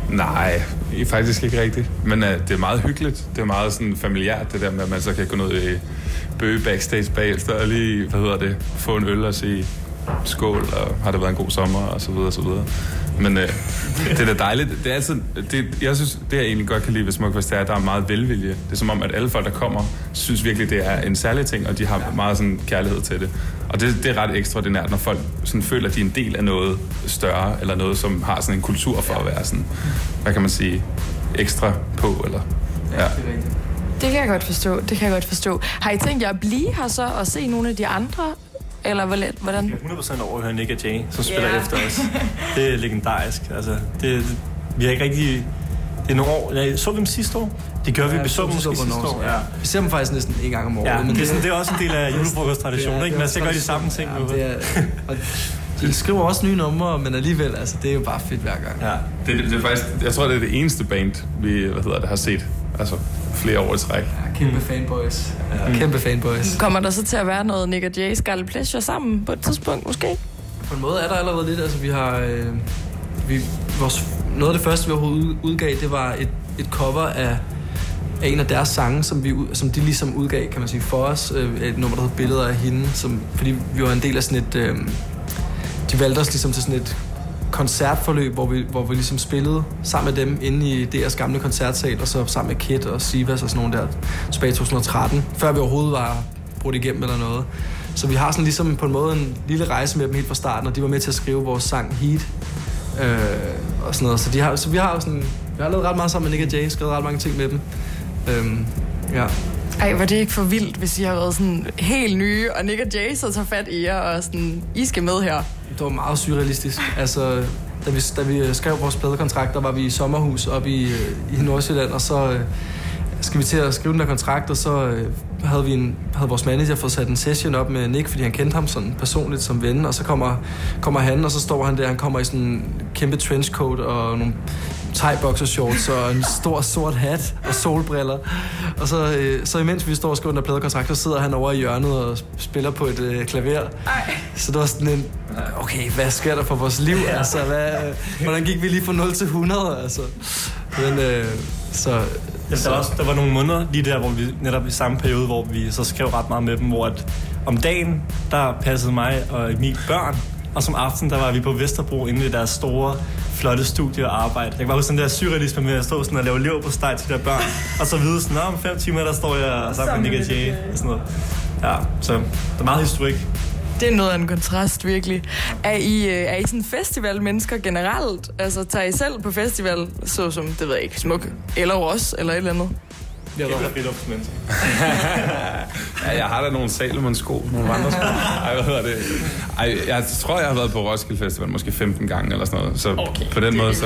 Nej, I er faktisk ikke rigtigt. Men uh, det er meget hyggeligt. Det er meget sådan familiært, det der med, at man så kan gå ned i bøge backstage bagefter og lige, hvad hedder det, få en øl og sige skål, og har det været en god sommer, og så videre, og så videre. Men uh, det er da dejligt. Det er altid, det, jeg synes, det jeg egentlig godt kan lide ved Smukfest, det er, at der er meget velvilje. Det er som om, at alle folk, der kommer, synes virkelig, det er en særlig ting, og de har meget sådan kærlighed til det. Og det, det er ret ekstraordinært, når folk sådan føler, at de er en del af noget større, eller noget, som har sådan en kultur for at være sådan, hvad kan man sige, ekstra på, eller... Ja. Det kan jeg godt forstå. Det kan jeg godt forstå. Har I tænkt jer at blive her så og se nogle af de andre? Eller hvor- hvordan? Jeg er 100% over at høre Nick og Jay, som spiller Ja. yeah. efter os. Det er legendarisk. Altså, det, vi har ikke rigtig... Det er nogle år... Ja, så vi dem sidste år? Det gør vi. Vi så dem måske sidste år. Ja. Vi ser dem faktisk næsten en gang om året. Ja, men det, er sådan, det er også en del af julefrokosttraditionen, ikke? Man skal gøre de samme ting. Ja, det er, og de skriver også nye numre, men alligevel, altså, det er jo bare fedt hver gang. Ja. Det, det, er faktisk, jeg tror, det er det eneste band, vi hvad hedder det, har set. Altså flere år i træk. Ja, kæmpe fanboys. Ja. Kæmpe fanboys. Kommer der så til at være noget Nick og Jay Scarlet Pleasure sammen på et tidspunkt, måske? På en måde er der allerede lidt, altså vi har... Øh, vi, vores, noget af det første, vi overhovedet ud- udgav, det var et, et cover af, af en af deres sange, som, vi, ud- som de ligesom udgav, kan man sige, for os. Øh, et nummer, der hed Billeder af hende, som, fordi vi var en del af sådan et... Øh, de valgte os ligesom til sådan et koncertforløb, hvor vi, hvor vi ligesom spillede sammen med dem inde i deres gamle koncertsal, og så sammen med Kit og Sivas og sådan nogle der tilbage i 2013, før vi overhovedet var brudt igennem eller noget. Så vi har sådan ligesom på en måde en lille rejse med dem helt fra starten, og de var med til at skrive vores sang Heat øh, og sådan noget. Så, de har, så vi har jo sådan, vi har lavet ret meget sammen med Nick og Jay, skrevet ret mange ting med dem. Øhm, ja. Ej, var det ikke for vildt, hvis I har været sådan helt nye, og Nick og Jay så tager fat i jer, og sådan, I skal med her. Det var meget surrealistisk. Altså, da vi, da vi skrev vores pladekontrakt, der var vi i sommerhus oppe i, øh, i Nordsjælland, og så øh, skal vi til at skrive den der kontrakt, og så øh, havde, vi en, havde vores manager fået sat en session op med Nick, fordi han kendte ham sådan personligt som ven, og så kommer, kommer han, og så står han der, han kommer i sådan en kæmpe trenchcoat og nogle thai shorts og en stor sort hat og solbriller. Og så, øh, så imens vi står og skriver den der pladekontrakt, så sidder han over i hjørnet og spiller på et øh, klaver. Ej. Så det var sådan en, okay, hvad sker der for vores liv? Altså, hvad, øh, hvordan gik vi lige fra 0 til 100? Altså. Men, øh, så, Ja, der, så var også, der var nogle måneder lige der, hvor vi netop i samme periode, hvor vi så skrev ret meget med dem, hvor at om dagen, der passede mig og Emil børn, og som aften, der var vi på Vesterbro inde i deres store, flotte studie og arbejde. Jeg kan bare huske den der surrealisme med at stå sådan og lave lever på steg til de der børn, og så vide sådan, "Nå, om fem timer, der står jeg sammen med Nick og Jay, og sådan noget. Ja, så der er meget historik. Det er noget af en kontrast, virkelig. Er I, øh, er I sådan festivalmennesker generelt? Altså, tager I selv på festival, såsom, det ved jeg ikke, smuk, eller os, eller et eller andet? Er været, friluftsmennesker. Ja, jeg har da nogle Salomon sko, nogle andre sko. Ej, hvad hedder det? Ej, jeg tror, jeg har været på Roskilde Festival måske 15 gange eller sådan noget. Så Okay, på den det er måde, så...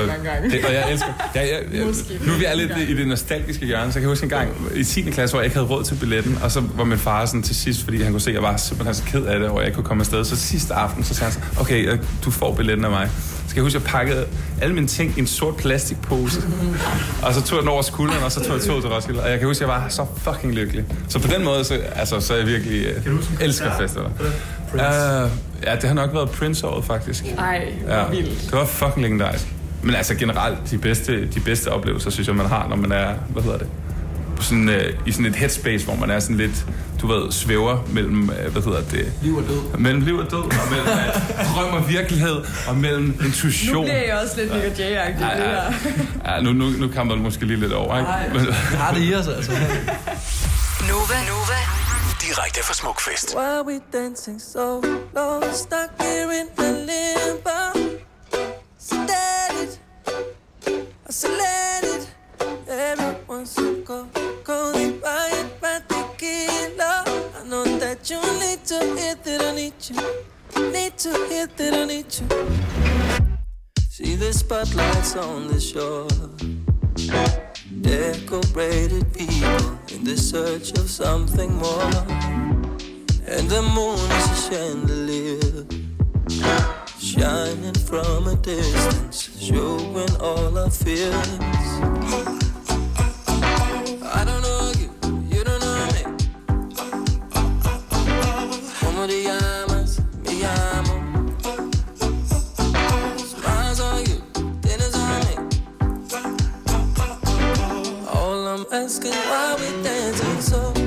Det, og jeg elsker... Jeg, jeg, jeg, nu er vi lidt i det nostalgiske hjørne, så jeg kan huske en gang i 10. klasse, hvor jeg ikke havde råd til billetten, og så var min far sådan til sidst, fordi han kunne se, at jeg var simpelthen så ked af det, og jeg ikke kunne komme afsted. Så sidste aften, så sagde han så, okay, jeg- du får billetten af mig. Jeg huske, at jeg pakkede alle mine ting i en sort plastikpose. Og så tog jeg den over skulderen, og så tog jeg toget til Roskilde. Og jeg kan huske, at jeg var så fucking lykkelig. Så på den måde, så, altså, så er jeg virkelig øh, elsker festivaler. Uh, ja, det har nok været Prince-året, faktisk. Ej, Ja, det var fucking legendarisk. Men altså generelt, de bedste, de bedste oplevelser, synes jeg, man har, når man er, hvad hedder det, på sådan, øh, i sådan et headspace, hvor man er sådan lidt, du ved, svæver mellem, øh, hvad hedder det? Liv og død. Mellem liv og død, og mellem øh, drøm og virkelighed, og mellem intuition. Nu bliver jeg også lidt Nick og Jay-agtig, Ja, det ja. her. Ja, nu, nu, nu kan man måske lige lidt over, ikke? Nej, Men, har det i os, altså. Nova. Nova. Direkte fra Smukfest. Why we dancing so low, stuck here in the limbo? Set it, to hear that I need you, need to hear that I need you. See the spotlights on the shore. Decorated people in the search of something more. And the moon is a chandelier Shining from a distance Showing all our fears asking why we dancing so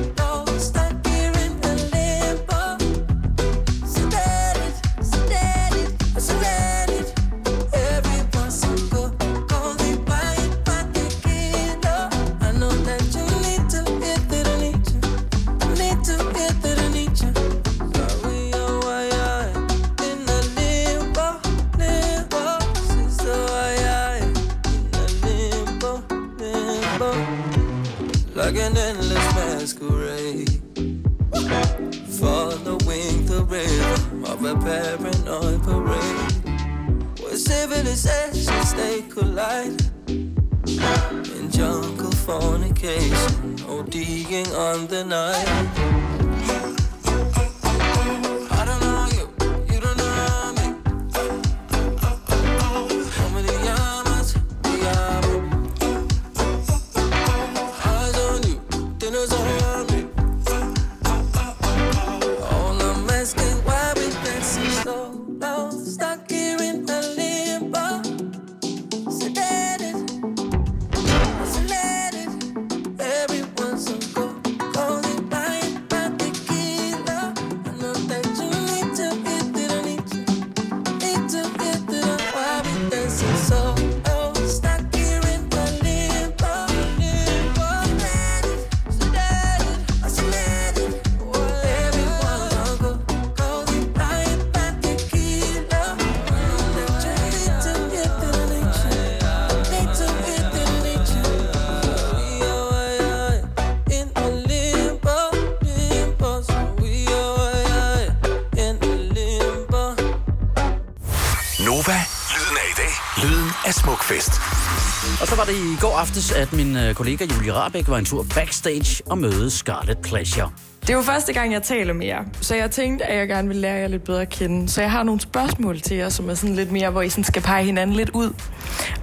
aftes, at min øh, kollega Julie Rabeck var en tur backstage og mødte Scarlet Pleasure. Det er jo første gang, jeg taler med jer, så jeg tænkte, at jeg gerne vil lære jer lidt bedre at kende. Så jeg har nogle spørgsmål til jer, som er sådan lidt mere, hvor I sådan skal pege hinanden lidt ud.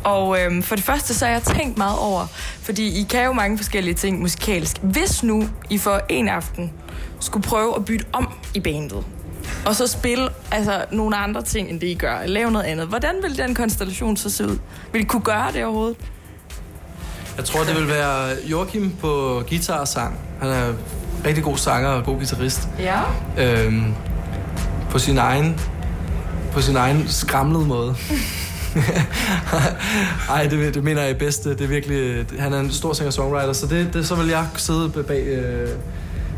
Og øhm, for det første, så har jeg tænkt meget over, fordi I kan jo mange forskellige ting musikalsk. Hvis nu I for en aften skulle prøve at bytte om i bandet, og så spille altså, nogle andre ting, end det I gør, eller lave noget andet, hvordan vil den konstellation så se ud? Vil I kunne gøre det overhovedet? Jeg tror, det vil være Joachim på guitar og sang. Han er rigtig god sanger og god guitarist. Ja. Øhm, på sin egen på sin egen skramlede måde. Ej, det, det mener jeg er bedst. Det er virkelig, han er en stor singer-songwriter, så det, det, så vil jeg sidde bag... Øh,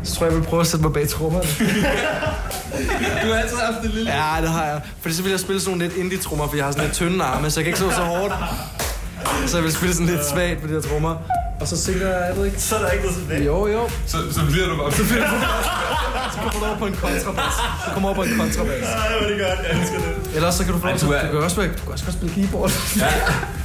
så tror jeg, jeg vil prøve at sætte mig bag trommerne. Du har altid haft det lille... Ja, det har jeg. Fordi så vil jeg spille sådan nogle lidt indie-trommer, for jeg har sådan lidt tynde arme, så jeg kan ikke slå så hårdt. Så jeg vil spille sådan lidt svagt på de her trommer. Og så synger jeg, jeg ved ikke... Så er der ikke noget tilbage. Jo, jo. Så, så bliver du bare... Så bliver du Så kommer du over på en kontrabas. Så kommer over på en kontrabas. Ej, hvor er det godt. Jeg elsker det. Ellers så kan du få Ej, du er- Du kan også, du kan også godt spille keyboard. Ja.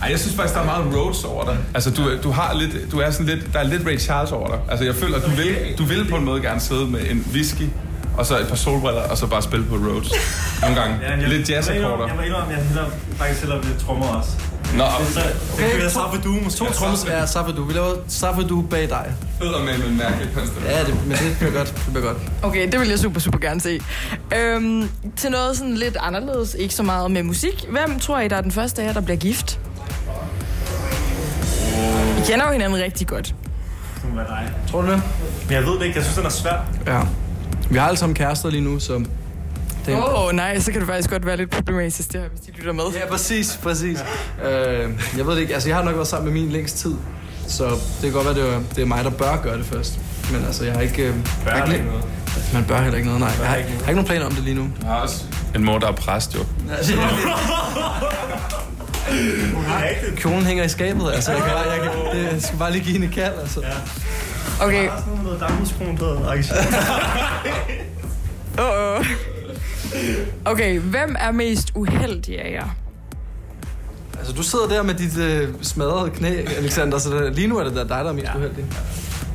Ej, jeg synes faktisk, der er meget Rhodes over dig. Altså, du, du har lidt, du er sådan lidt, der er lidt Ray Charles over dig. Altså, jeg føler, at du vil, du vil på en måde gerne sidde med en whisky, og så et par solbriller, og så bare spille på Rhodes. Nogle gange. Ja, jeg, lidt Jeg jazzakkorder. jeg må indrømme, jeg hellere, faktisk hellere ved trommer også. Nå, Det kan være Safadu måske. To trommer er Safadu. Vi laver Safadu bag dig. fødder med en mærkelig. Ja, det, men det bliver godt. Det bliver godt. Okay, det vil jeg super, super gerne se. Øhm, til noget sådan lidt anderledes, ikke så meget med musik. Hvem tror I, der er den første af jer, der bliver gift? I kender jo hinanden rigtig godt. Det må være dig. Tror du det? Men jeg ved det ikke. Jeg synes, den er svær. Ja. Vi har alle sammen kærester lige nu, så... Åh, oh, nej, så kan det faktisk godt være lidt problematisk, det her, hvis de lytter med. Ja, præcis, præcis. Øh, jeg ved det ikke, altså jeg har nok været sammen med min længst tid, så det kan godt være, det er, det er mig, der bør gøre det først. Men altså, jeg har ikke... Øh, Bør jeg har ikke noget? Man bør heller ikke noget, nej. Jeg har, ikke jeg har ikke nogen planer om det lige nu. Jeg har også en mor, der er præst, jo. Kjolen hænger i skabet, altså. Jeg, kan bare, jeg, kan, det, jeg skal bare lige give hende kald, altså. Okay, Der er sådan noget damhuskron på arrangement. uh -oh. Okay, hvem er mest uheldig af jer? Altså, du sidder der med dit øh, smadrede knæ, Alexander, så lige nu er det der dig, der er mest ja. uheldig.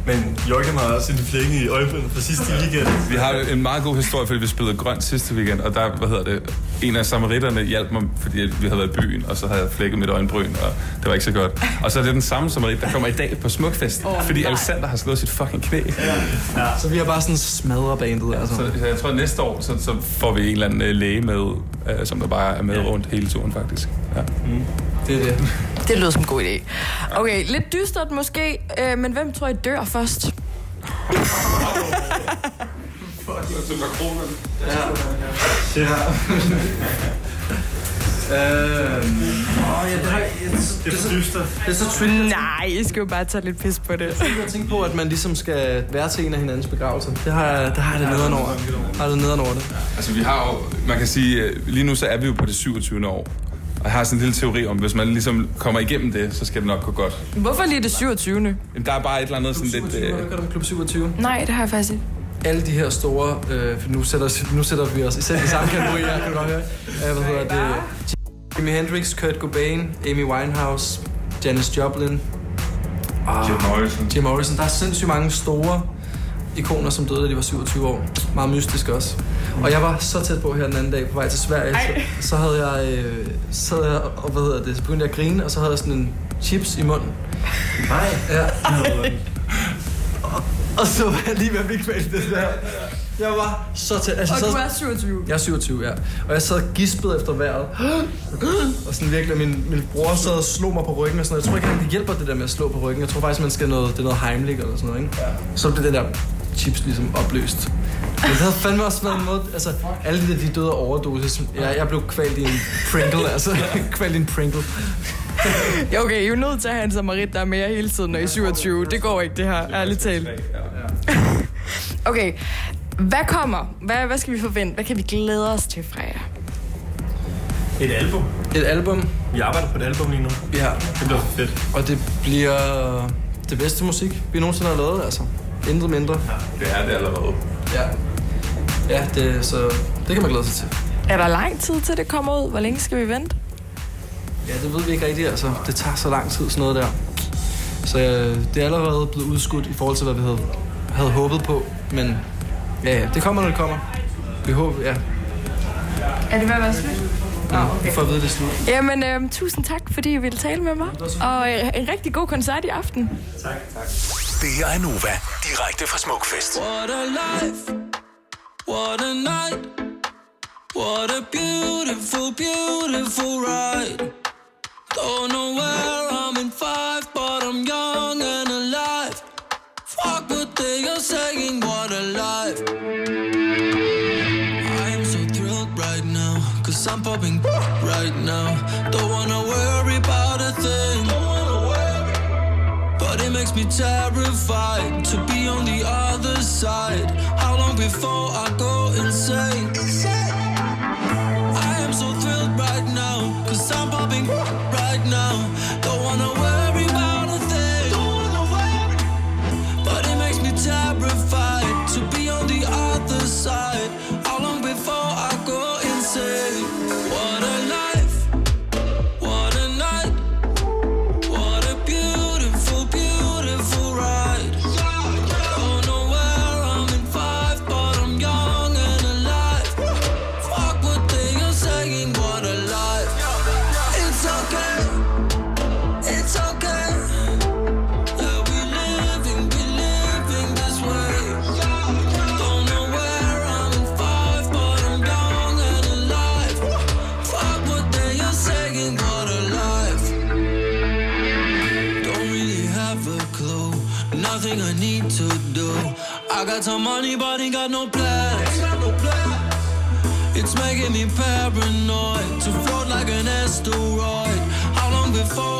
Men Joachim har også en flække i øjeblikket fra sidste weekend. Vi har en meget god historie, fordi vi spillede grønt sidste weekend, og der, hvad hedder det, en af samaritterne hjalp mig, fordi vi havde været i byen, og så havde jeg flækket mit øjenbryn, og det var ikke så godt. Og så er det den samme samarit, der kommer i dag på Smukfest, oh, fordi nej. Alexander har slået sit fucking knæ. Ja. Så vi har bare sådan smadret bandet, altså. Så, så jeg tror, at næste år, så, så får vi en eller anden øh, læge med, øh, som der bare er med rundt hele turen, faktisk. Ja. Det er det. Det lyder som en god idé. Okay, lidt dystert måske, øh, men hvem tror I dør først? Øhm, åh, ja, det, har, jeg, Det er dystert. det er så tricky. Nej, I skal jo bare tage lidt pis på det. Jeg har tænkt på, at man ligesom skal være til en af hinandens begravelser. Det har jeg, det har jeg det nederen over. Har jeg det nederen over det. Altså, vi har jo, man kan sige, øh, lige nu så er vi jo på det 27. år. Og jeg har sådan en lille teori om, hvis man ligesom kommer igennem det, så skal det nok gå godt. Hvorfor lige det 27. Jamen, der er bare et eller andet sådan lidt... 27, Øh, har du hørt om Klub 27? Nej, det har jeg faktisk ikke. alle de her store, øh, for nu sætter, nu sætter vi os i selv i samme kategori, her, kan du godt høre. Øh, hvad hedder det? Jimi Hendrix, Kurt Cobain, Amy Winehouse, Janis Joplin, og Jim Morrison. Jim Morrison. Der er sindssygt mange store ikoner, som døde, da de var 27 år. Meget mystisk også. Og jeg var så tæt på her den anden dag på vej til Sverige. Så, så havde jeg, øh, så havde jeg, og hvad hedder det, så begyndte jeg at grine, og så havde jeg sådan en chips i munden. Nej. Ja. Og så var jeg lige ved at blive kvalt det der. Jeg var så tæt. Altså, Og så, du er 27. Jeg er 27, ja. Og jeg sad og gispede efter vejret. Og sådan virkelig, min, min bror sad og slog mig på ryggen og sådan noget. Jeg tror ikke, han det hjælper det der med at slå på ryggen. Jeg tror faktisk, man skal noget, det er noget Heimlich eller sådan noget, ikke? Ja. Så blev det der chips ligesom opløst. Men det havde fandme også været en måde, altså alle de der, de døde af overdosis. Jeg, jeg blev kvalt i en Pringle, altså kvalt i en Pringle. Ja, okay, I er jo nødt til at have en samarit, der er mere hele tiden, når I er 27. Det går ikke, det her, ærligt talt. Okay, hvad kommer? Hvad, hvad skal vi forvente? Hvad kan vi glæde os til fra jer? Et album. Et album, Vi arbejder på et album lige nu. ja. Det bliver fedt. Og det bliver det bedste musik, vi nogensinde har lavet, altså. Intet mindre. Det er det allerede. Ja. Ja, det, så det kan man glæde sig til. Er der lang tid til det kommer ud? Hvor længe skal vi vente? Ja, det ved vi ikke rigtigt, altså. Det tager så lang tid, sådan noget der. Så øh, det er allerede blevet udskudt i forhold til, hvad vi havde, havde håbet på. Men ja, ja, det kommer, når det kommer. Vi håber, ja. Er det ved at være slut? Nå, Vi får at vide det slut. Jamen, øhm, tusind tak, fordi I ville tale med mig. Og øh, en rigtig god koncert i aften. Det her er Nova, direkte fra Smukfest. What a life, what a night, what a beautiful, beautiful ride. Don't popping right now. Don't wanna worry about a thing. But it makes me terrified to be on the other side. How long before got some money, but ain't got no plans. It's making me paranoid to float like an asteroid. How long before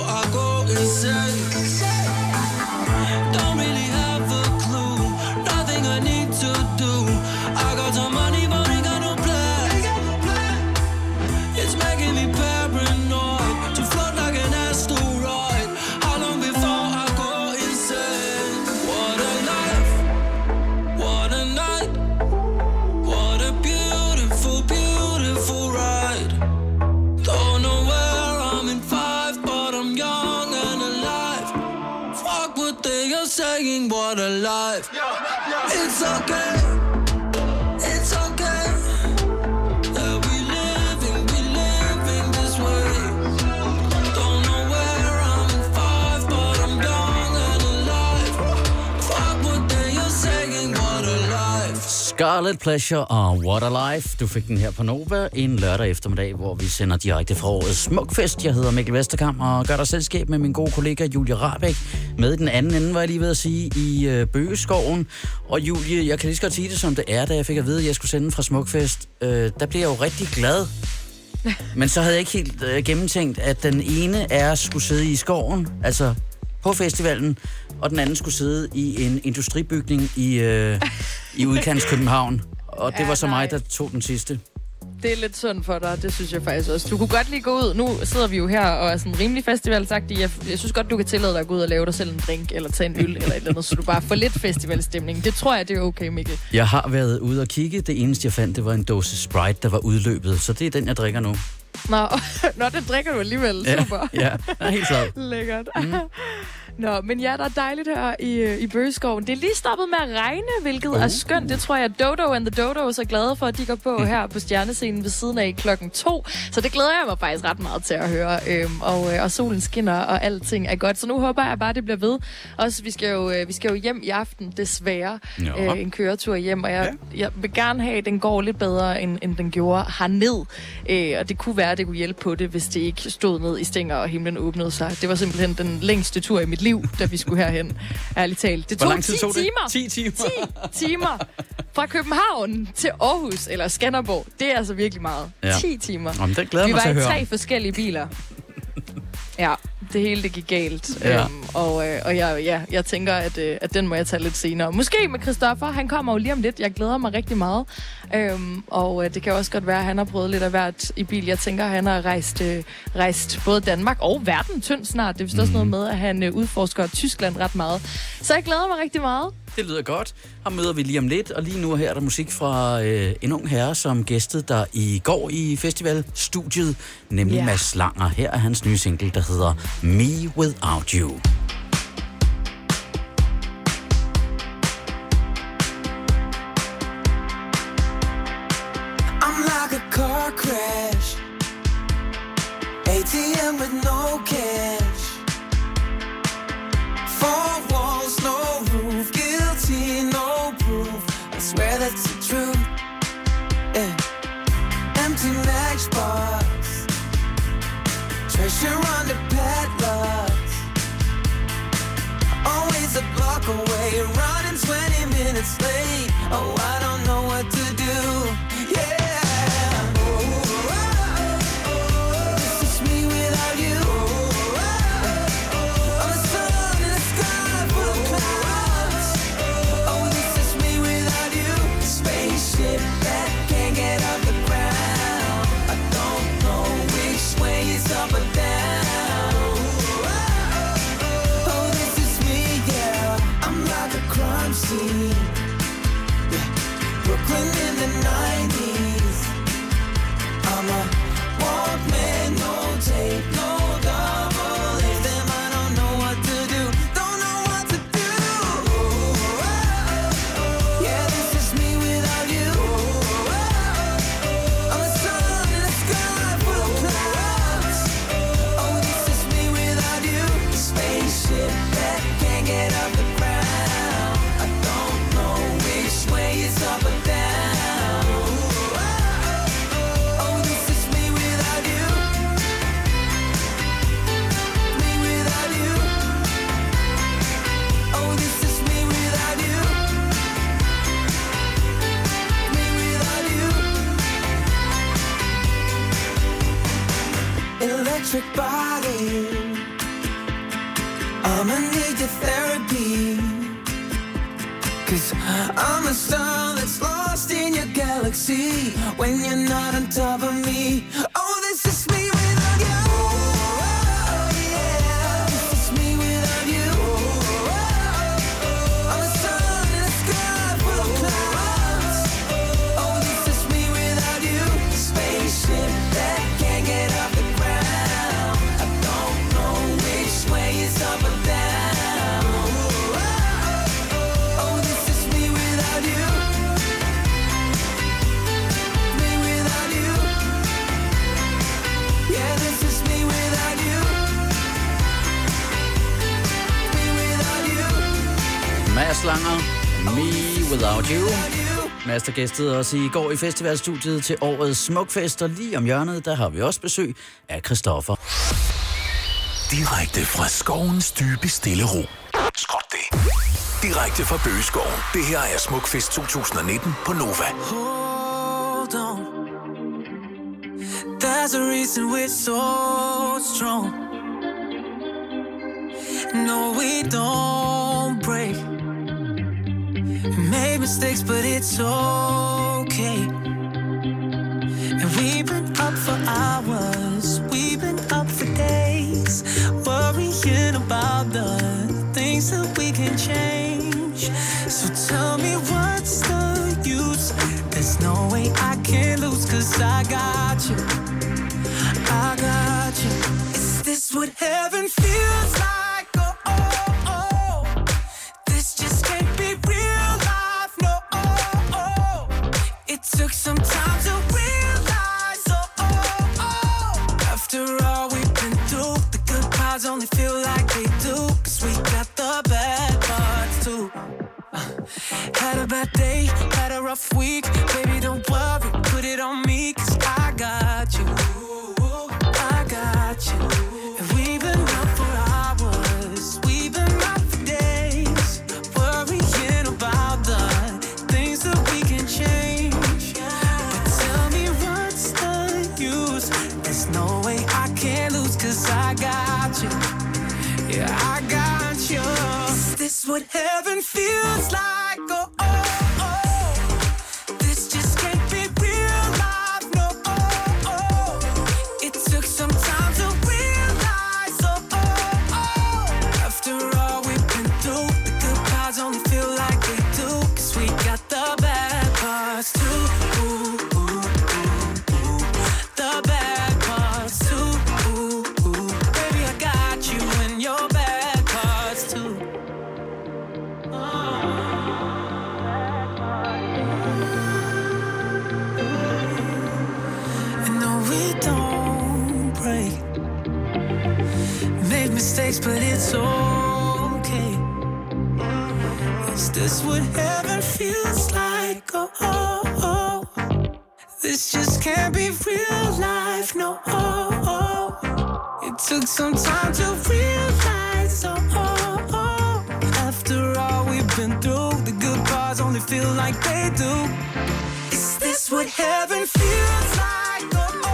Scarlet Pleasure og What a Life. Du fik den her på Nova en lørdag eftermiddag, hvor vi sender direkte fra årets Smukfest. Jeg hedder Mikkel Vesterkamp og gør dig selskab med min gode kollega Julie Rabeck. Med den anden ende, var jeg lige ved at sige, i øh, Bøgeskoven. Og Julie, jeg kan lige så godt sige det, som det er, da jeg fik at vide, at jeg skulle sende fra Smukfest. Øh, der blev jeg jo rigtig glad. Men så havde jeg ikke helt øh, gennemtænkt, at den ene os skulle sidde i skoven, altså på festivalen, og den anden skulle sidde i en industribygning i, øh, i udkants København. Og det Ja, var så nej. mig, der tog den sidste. Det er lidt synd for dig, det synes jeg faktisk også. Du kunne godt lige gå ud. Nu sidder vi jo her og er sådan rimelig festivalsagtig. Jeg, jeg synes godt, du kan tillade dig at gå ud og lave dig selv en drink, eller tage en øl, eller et eller andet, så du bare får lidt festivalstemning. Det tror jeg, det er okay, Mikkel. Jeg har været ude og kigge. Det eneste, jeg fandt, det var en dåse Sprite, der var udløbet. Så det er den, jeg drikker nu. Nå, Nå det drikker du alligevel. Super. ja, den er helt flad. Lækkert. Mm. Nå, men ja, der er dejligt her i, øh, i Bøgeskoven. Det er lige stoppet med at regne, hvilket uh. er skønt. Det tror jeg, Dodo and the Dodos er glade for, at de går på mm. her på stjernescenen ved siden af klokken to. Så det glæder jeg mig faktisk ret meget til at høre. Øhm, og, øh, og solen skinner, og alting er godt. Så nu håber jeg bare, det bliver ved. Også, vi skal jo, øh, vi skal jo hjem i aften, desværre. Øh, en køretur hjem, og jeg, ja. jeg vil gerne have, at den går lidt bedre, end, end den gjorde herned. Øh, og det kunne være, at det kunne hjælpe på det, hvis det ikke stod ned i stænger, og himlen åbnede sig. Det var simpelthen den længste tur i mit liv, da vi skulle herhen. Ærligt talt. Det Hvor tog lang tid 10 tog det? timer. 10 timer. 10 timer. Fra København til Aarhus, eller Skanderborg. Det er altså virkelig meget. Ja. 10 timer. Jamen, det glæder vi mig var i tre forskellige biler. Ja, det hele det gik galt. Ja. Øhm, og øh, og jeg, ja, jeg tænker, at, øh, at den må jeg tage lidt senere. Måske med Christoffer. Han kommer jo lige om lidt. Jeg glæder mig rigtig meget. Øhm, og øh, det kan også godt være, at han har prøvet lidt af hvert i bil. Jeg tænker, at han har rejst, øh, rejst både Danmark og verden tynd snart. Det er vist også noget med, at han øh, udforsker Tyskland ret meget. Så jeg glæder mig rigtig meget. Det lyder godt. Ham møder vi lige om lidt, og lige nu her er der musik fra øh, en ung herre, som gæstede der i går i festivalstudiet, nemlig yeah. Mads Langer. Her er hans nye single, der hedder Me Without You. I'm like a car crash. ATM with no cash. That's the truth. Yeah. Empty matchbox. Treasure under padlocks. Always a block away. Running 20 minutes late. Oh, I don't know galaxy when you're not on top of me. Mads Langer, Me Without You. Mads, der gæstede os i går i festivalstudiet til årets Smukfest, og lige om hjørnet, der har vi også besøg af Christoffer. Direkte fra skovens dybe stille ro. Skråt det. Direkte fra Bøgeskoven. Det her er Smukfest 2019 på Nova. Hold on. There's a reason we're so strong. No, we don't made mistakes, but it's okay. And we've been up for hours, we've been up for days, worrying about the things that we can change. So tell me what's the use? There's no way I can lose, cause I got you. I got you. Is this what heaven feels like? Feel like they do. Cause we got the bad parts too. Uh, had a bad day, had a rough week. Baby, don't worry, what heaven feels like? Made mistakes, but it's okay. Is this what heaven feels like? Oh, oh, oh. This just can't be real life, no. Oh, oh. It took some time to realize, oh, oh. oh. After all we've been through, the good parts only feel like they do. Is this what heaven feels like? Oh, oh.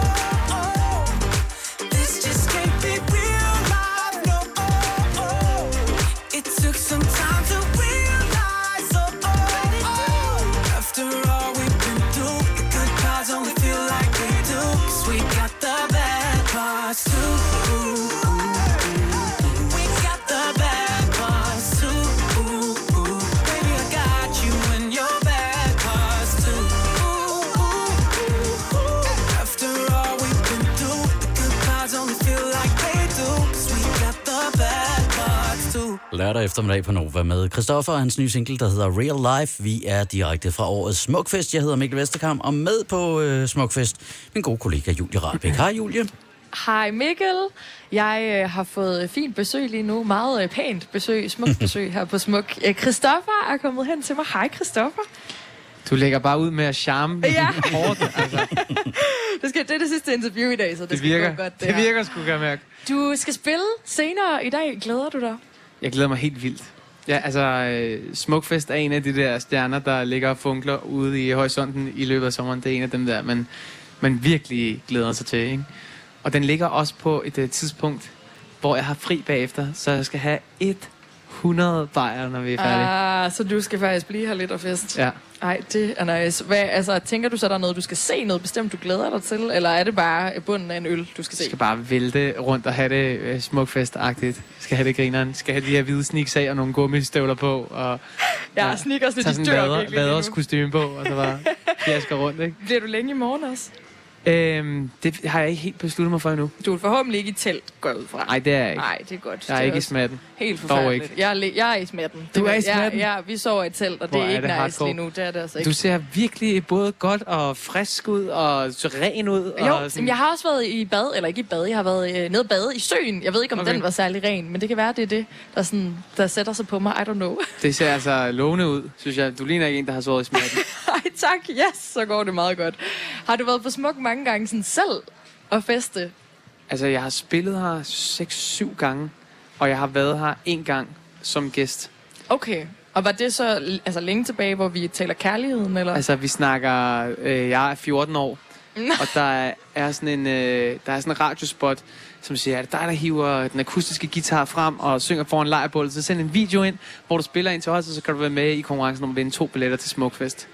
Lørdag eftermiddag på Nova med Christoffer og hans nye single, der hedder Real Life. Vi er direkte fra årets Smukfest. Jeg hedder Mikkel Vesterkamp, og med på øh, Smukfest, min gode kollega Julie Rahlbæk. Hej Julie. Hej Mikkel. Jeg øh, har fået fint besøg lige nu. Meget øh, pænt besøg, smukt besøg her på Smuk. Øh, Christoffer er kommet hen til mig. Hej Christoffer. Du lægger bare ud med at charme Ja. hårdt. Altså, Det, skal, det er det sidste interview i dag, så det, det skal virker. gå godt. Det her. virker sgu, kan jeg mærke. Du skal spille senere i dag. Glæder du dig? Jeg glæder mig helt vildt. Ja, altså, øh, Smukfest er en af de der stjerner, der ligger og funkler ude i horisonten i løbet af sommeren. Det er en af dem der, man, man virkelig glæder sig til, ikke? Og den ligger også på et uh, tidspunkt, hvor jeg har fri bagefter, så jeg skal have 100 bajer, når vi er færdige. Ah, så du skal faktisk blive her lidt og fest. Ja. Ej, det er nice. Hvad, altså, tænker du så, der er noget, du skal se, noget bestemt, du glæder dig til? Eller er det bare bunden af en øl, du skal se? Jeg skal bare vælte rundt og have det øh, smukfest-agtigt. Skal have det grineren. Skal have de her hvide sneaks af og nogle gummistøvler på. Og, Ja, sneakers, tage de dør vader, virkelig vaders kostume på, og så bare fjasker rundt, ikke? Bliver du længe i morgen også? Øhm, det har jeg ikke helt besluttet mig for endnu. Du er forhåbentlig ikke i telt, går ud fra. Nej, det er jeg ikke. Nej, det er godt. Jeg er Det ikke i smatten. Helt forfærdeligt. ikke. Jeg er, jeg er i smatten. Du er i ja, smatten? Ja, vi sover i telt, og det er er ikke det nice lige nu. Det er det altså ikke. Du ser virkelig både godt og frisk ud, og ren ud. Jo, og sådan... jeg har også været i bad, eller ikke i bad, jeg har været øh, nede bade i søen. Jeg ved ikke, om okay. den var særlig ren, men det kan være, det er det, der, sådan, der sætter sig på mig. I don't know. Det ser altså lovende ud, synes jeg. Du ligner ikke en, der har sovet i smatten. Tak. Yes, så går det meget godt. Har du været på smuk mange gange sådan selv og feste? altså, jeg har spillet her 6-7 gange, og jeg har været her en gang som gæst. Okay. Og var det så altså, længe tilbage, hvor vi taler kærligheden? Eller? Altså, vi snakker... Øh, jeg er 14 år, og der er, sådan en, øh, der er sådan en radiospot, som siger, at dig, der hiver den akustiske guitar frem og synger foran lejrbålet, så send en video ind, hvor du spiller ind til os, og så kan du være med i konkurrencen om at vinde to billetter til Smukfest.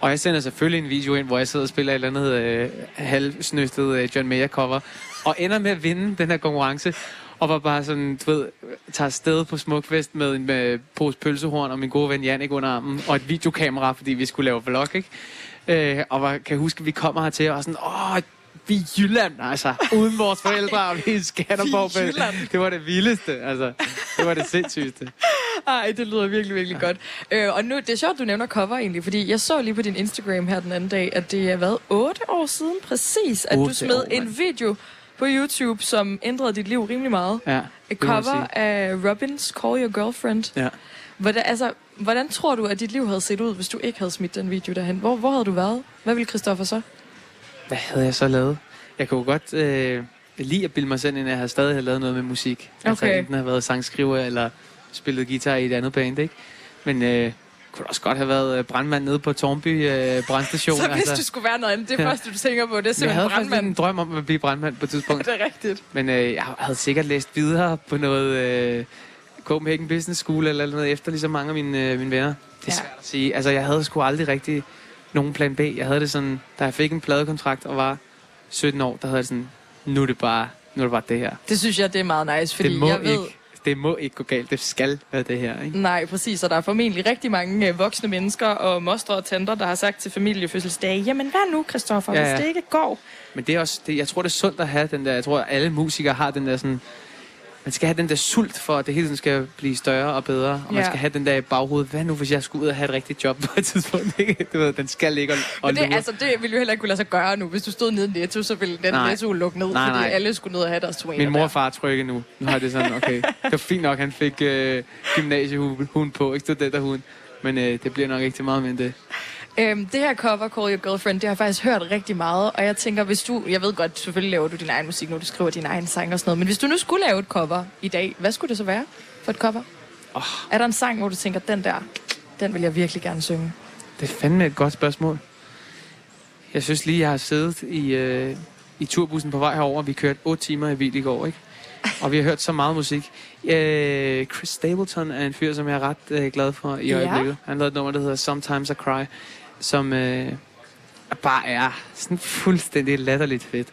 Og jeg sender selvfølgelig en video ind, hvor jeg sidder og spiller et eller andet øh, halvsnøftet øh, John Mayer cover, og ender med at vinde den her konkurrence, og var bare sådan, du ved, tager afsted på Smukfest med en med pose pølsehorn og min gode ven Jannik under armen, og et videokamera, fordi vi skulle lave vlog, ikke? Øh, og var, kan huske, at vi kommer hertil og var sådan, åh, vi er i Jylland, altså, uden vores forældre, og vi er i Skanderborg. Er Jylland. Det var det vildeste, altså. Det var det sindssygste. Ej, det lyder virkelig, virkelig godt. Øh, og nu, det er sjovt, du nævner cover egentlig, fordi jeg så lige på din Instagram her den anden dag, at det har været otte år siden præcis, at du smed år, en video på YouTube, som ændrede dit liv rimelig meget. Ja, Et det cover af Robins Call Your Girlfriend. Ja. Hvordan, altså, hvordan tror du, at dit liv havde set ud, hvis du ikke havde smidt den video derhen? Hvor, hvor havde du været? Hvad ville Christoffer så? Hvad havde jeg så lavet? Jeg kunne godt øh, lide at bilde mig selv ind, at jeg havde stadig havde lavet noget med musik. Altså Okay. enten have været sangskriver eller spillet guitar i et andet band, ikke? Men øh, kunne også godt have været øh, brandmand nede på Tornby øh, brandstation. Så hvis du skulle være noget andet, det Ja. første, du tænker på, det er jeg simpelthen havde faktisk brandmand. en drøm om at blive brandmand på et tidspunkt. Det er rigtigt. Men øh, jeg havde sikkert læst videre på noget øh, Copenhagen Business School eller noget efter ligesom mange af mine, øh, mine venner. Det er Ja. svært at sige. Altså, jeg havde sgu aldrig rigtig nogen plan B. Jeg havde det sådan, da jeg fik en pladekontrakt og var 17 år, der havde jeg det sådan, nu er det bare, nu er det bare det her. Det synes jeg, det er meget nice, fordi det må jeg ved... ikke, det må ikke gå galt. Det skal være det her, ikke? Nej, præcis. Og der er formentlig rigtig mange øh, voksne mennesker og mostre og tanter, der har sagt til familiefødselsdage, jamen hvad nu, Christoffer, Ja, ja, hvis det ikke går? Men det er også, det, jeg tror, det er sundt at have den der, jeg tror, alle musikere har den der sådan, man skal have den der sult for, at det hele tiden skal blive større og bedre. Og man Ja. skal have den der i baghovedet. Hvad nu, hvis jeg skulle ud og have et rigtigt job på et tidspunkt? Ikke? Du ved, den skal ligge og, og det, lure. altså, det ville jo heller ikke kunne lade sig gøre nu. Hvis du stod nede i Netto, så ville den Nej. Netto lukke ned, Nej, fordi nej. alle skulle ned og have deres twainer Min mor og far trykke nu. Nu har det sådan, okay. Det var fint nok, han fik øh, gymnasiehuen på, ikke studenterhuen. Men øh, det bliver nok ikke til meget med det. Øhm, det her cover, Call Your Girlfriend, det har jeg faktisk hørt rigtig meget. Og jeg tænker, hvis du... Jeg ved godt, selvfølgelig laver du din egen musik, når du skriver din egen sang og sådan noget. Men hvis du nu skulle lave et cover i dag, hvad skulle det så være for et cover? Oh. Er der en sang, hvor du tænker, den der, den vil jeg virkelig gerne synge? Det er fandme et godt spørgsmål. Jeg synes lige, jeg har siddet i, øh, i turbussen på vej herover. Vi kørte 8 timer i bil i går, ikke? Og vi har hørt så meget musik. Øh, Chris Stapleton er en fyr, som jeg er ret øh, glad for i Ja. øjeblikket. Han lavede et nummer, der hedder Sometimes I Cry, som øh, bare er sådan fuldstændig latterligt fedt.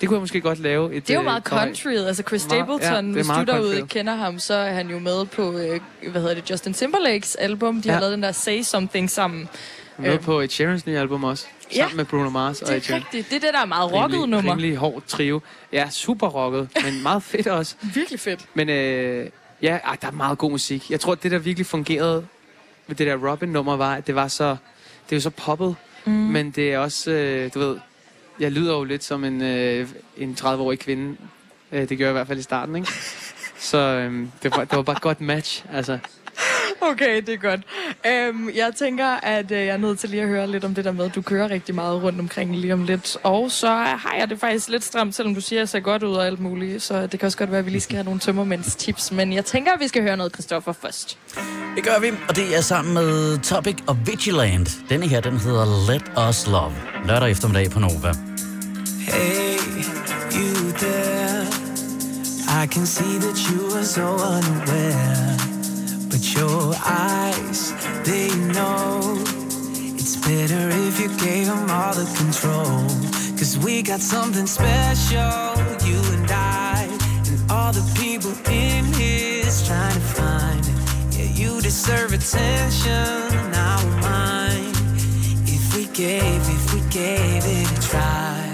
Det kunne jeg måske godt lave. Et, Det er jo øh, meget country. Altså Chris ja, Stapleton, er hvis du derude ikke kender ham, så er han jo med på, øh, hvad hedder det, Justin Timberlakes album. De har Ja. lavet den der Say Something sammen. Med Øh, på Ed Sheerans nye album også. Ja. Sammen med Bruno Mars og Ed Det er Sheeran. Det er det, der er meget rocket Rimelig- nummer. Rimelig hård trio. Ja, super rocket, men meget fedt også. Virkelig fedt. Men øh, ja, der er meget god musik. Jeg tror, det der virkelig fungerede med det der Robin-nummer var, at det var så, det er jo så poppet, Mm. men det er også, øh, du ved, jeg lyder jo lidt som en, øh, en 30-årig kvinde. Øh, det gør jeg i hvert fald i starten, ikke? Så øh, det, var, det var bare et godt match, altså. Okay, det er godt. Øhm, jeg tænker, at øh, jeg er nødt til lige at høre lidt om det der med, at du kører rigtig meget rundt omkring lige om lidt. Og så har jeg det faktisk lidt stramt, selvom du siger, at jeg ser godt ud og alt muligt. Så det kan også godt være, at vi lige skal have nogle tømmermænds tips. Men jeg tænker, at vi skal høre noget Christoffer først. Det gør vi, og det er sammen med Topic og Vigilant. Denne her, den hedder Let Us Love. Lørdag eftermiddag på Nova. Hey, you I can see that you are so unaware, your eyes, they know it's better if you gave them all the control. Cause we got something special, you and I, and all the people in here's trying to find. Yeah, you deserve attention, I won't mind. If we gave, if we gave it a try.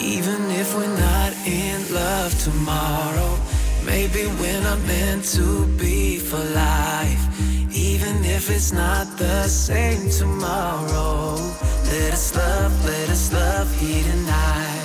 Even if we're not in love tomorrow, maybe we're not meant to be for life. Even if it's not the same tomorrow, let us love, let us love here tonight.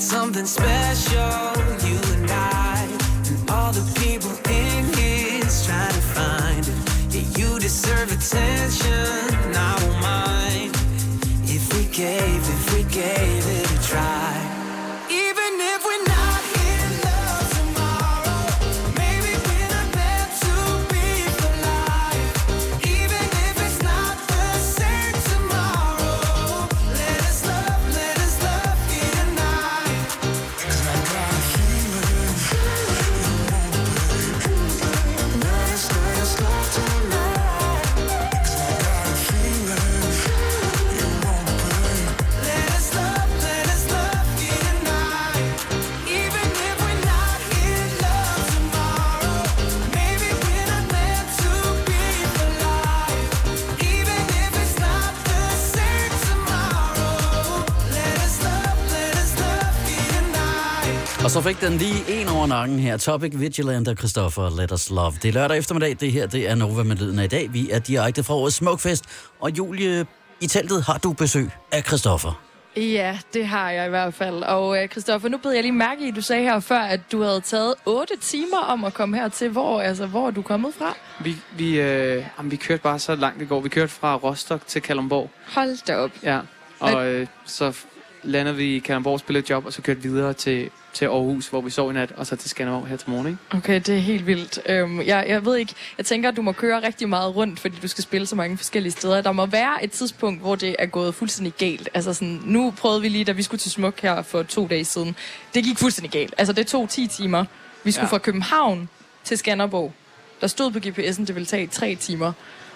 Got something special, you and I. And all the people in here's trying to find it. Yeah, you deserve attention, I won't mind. If we gave, if we gave it a try. Så fik den lige en over nakken her. Topic Vigilant og Christoffer Let Us Love. Det er lørdag eftermiddag. Det her det er Nova med lyden af i dag. Vi er direkte fra årets Smukfest. Og Julie, i teltet har du besøg af Christoffer. Ja, det har jeg i hvert fald. Og øh, Christoffer, nu beder jeg lige mærke i, at du sagde her før, at du havde taget 8 timer om at komme hertil. Hvor, altså, hvor er du kommet fra? Vi, vi, øh, jamen, vi kørte bare så langt det går. Vi kørte fra Rostock til Kalundborg. Hold da op. Ja, og øh, så landede vi i Kalundborg, spillede et job, og så kørte vi videre til, til Aarhus, hvor vi sov i nat, og så til Skanderborg her til morgen, ikke? Okay, det er helt vildt. Øhm, jeg, jeg ved ikke, jeg tænker, at du må køre rigtig meget rundt, fordi du skal spille så mange forskellige steder. Der må være et tidspunkt, hvor det er gået fuldstændig galt. Altså sådan, nu prøvede vi lige, da vi skulle til Smuk her for to dage siden. Det gik fuldstændig galt. Altså det tog 10 timer. Vi skulle ja. fra København til Skanderborg. Der stod på GPS'en, det ville tage 3 timer.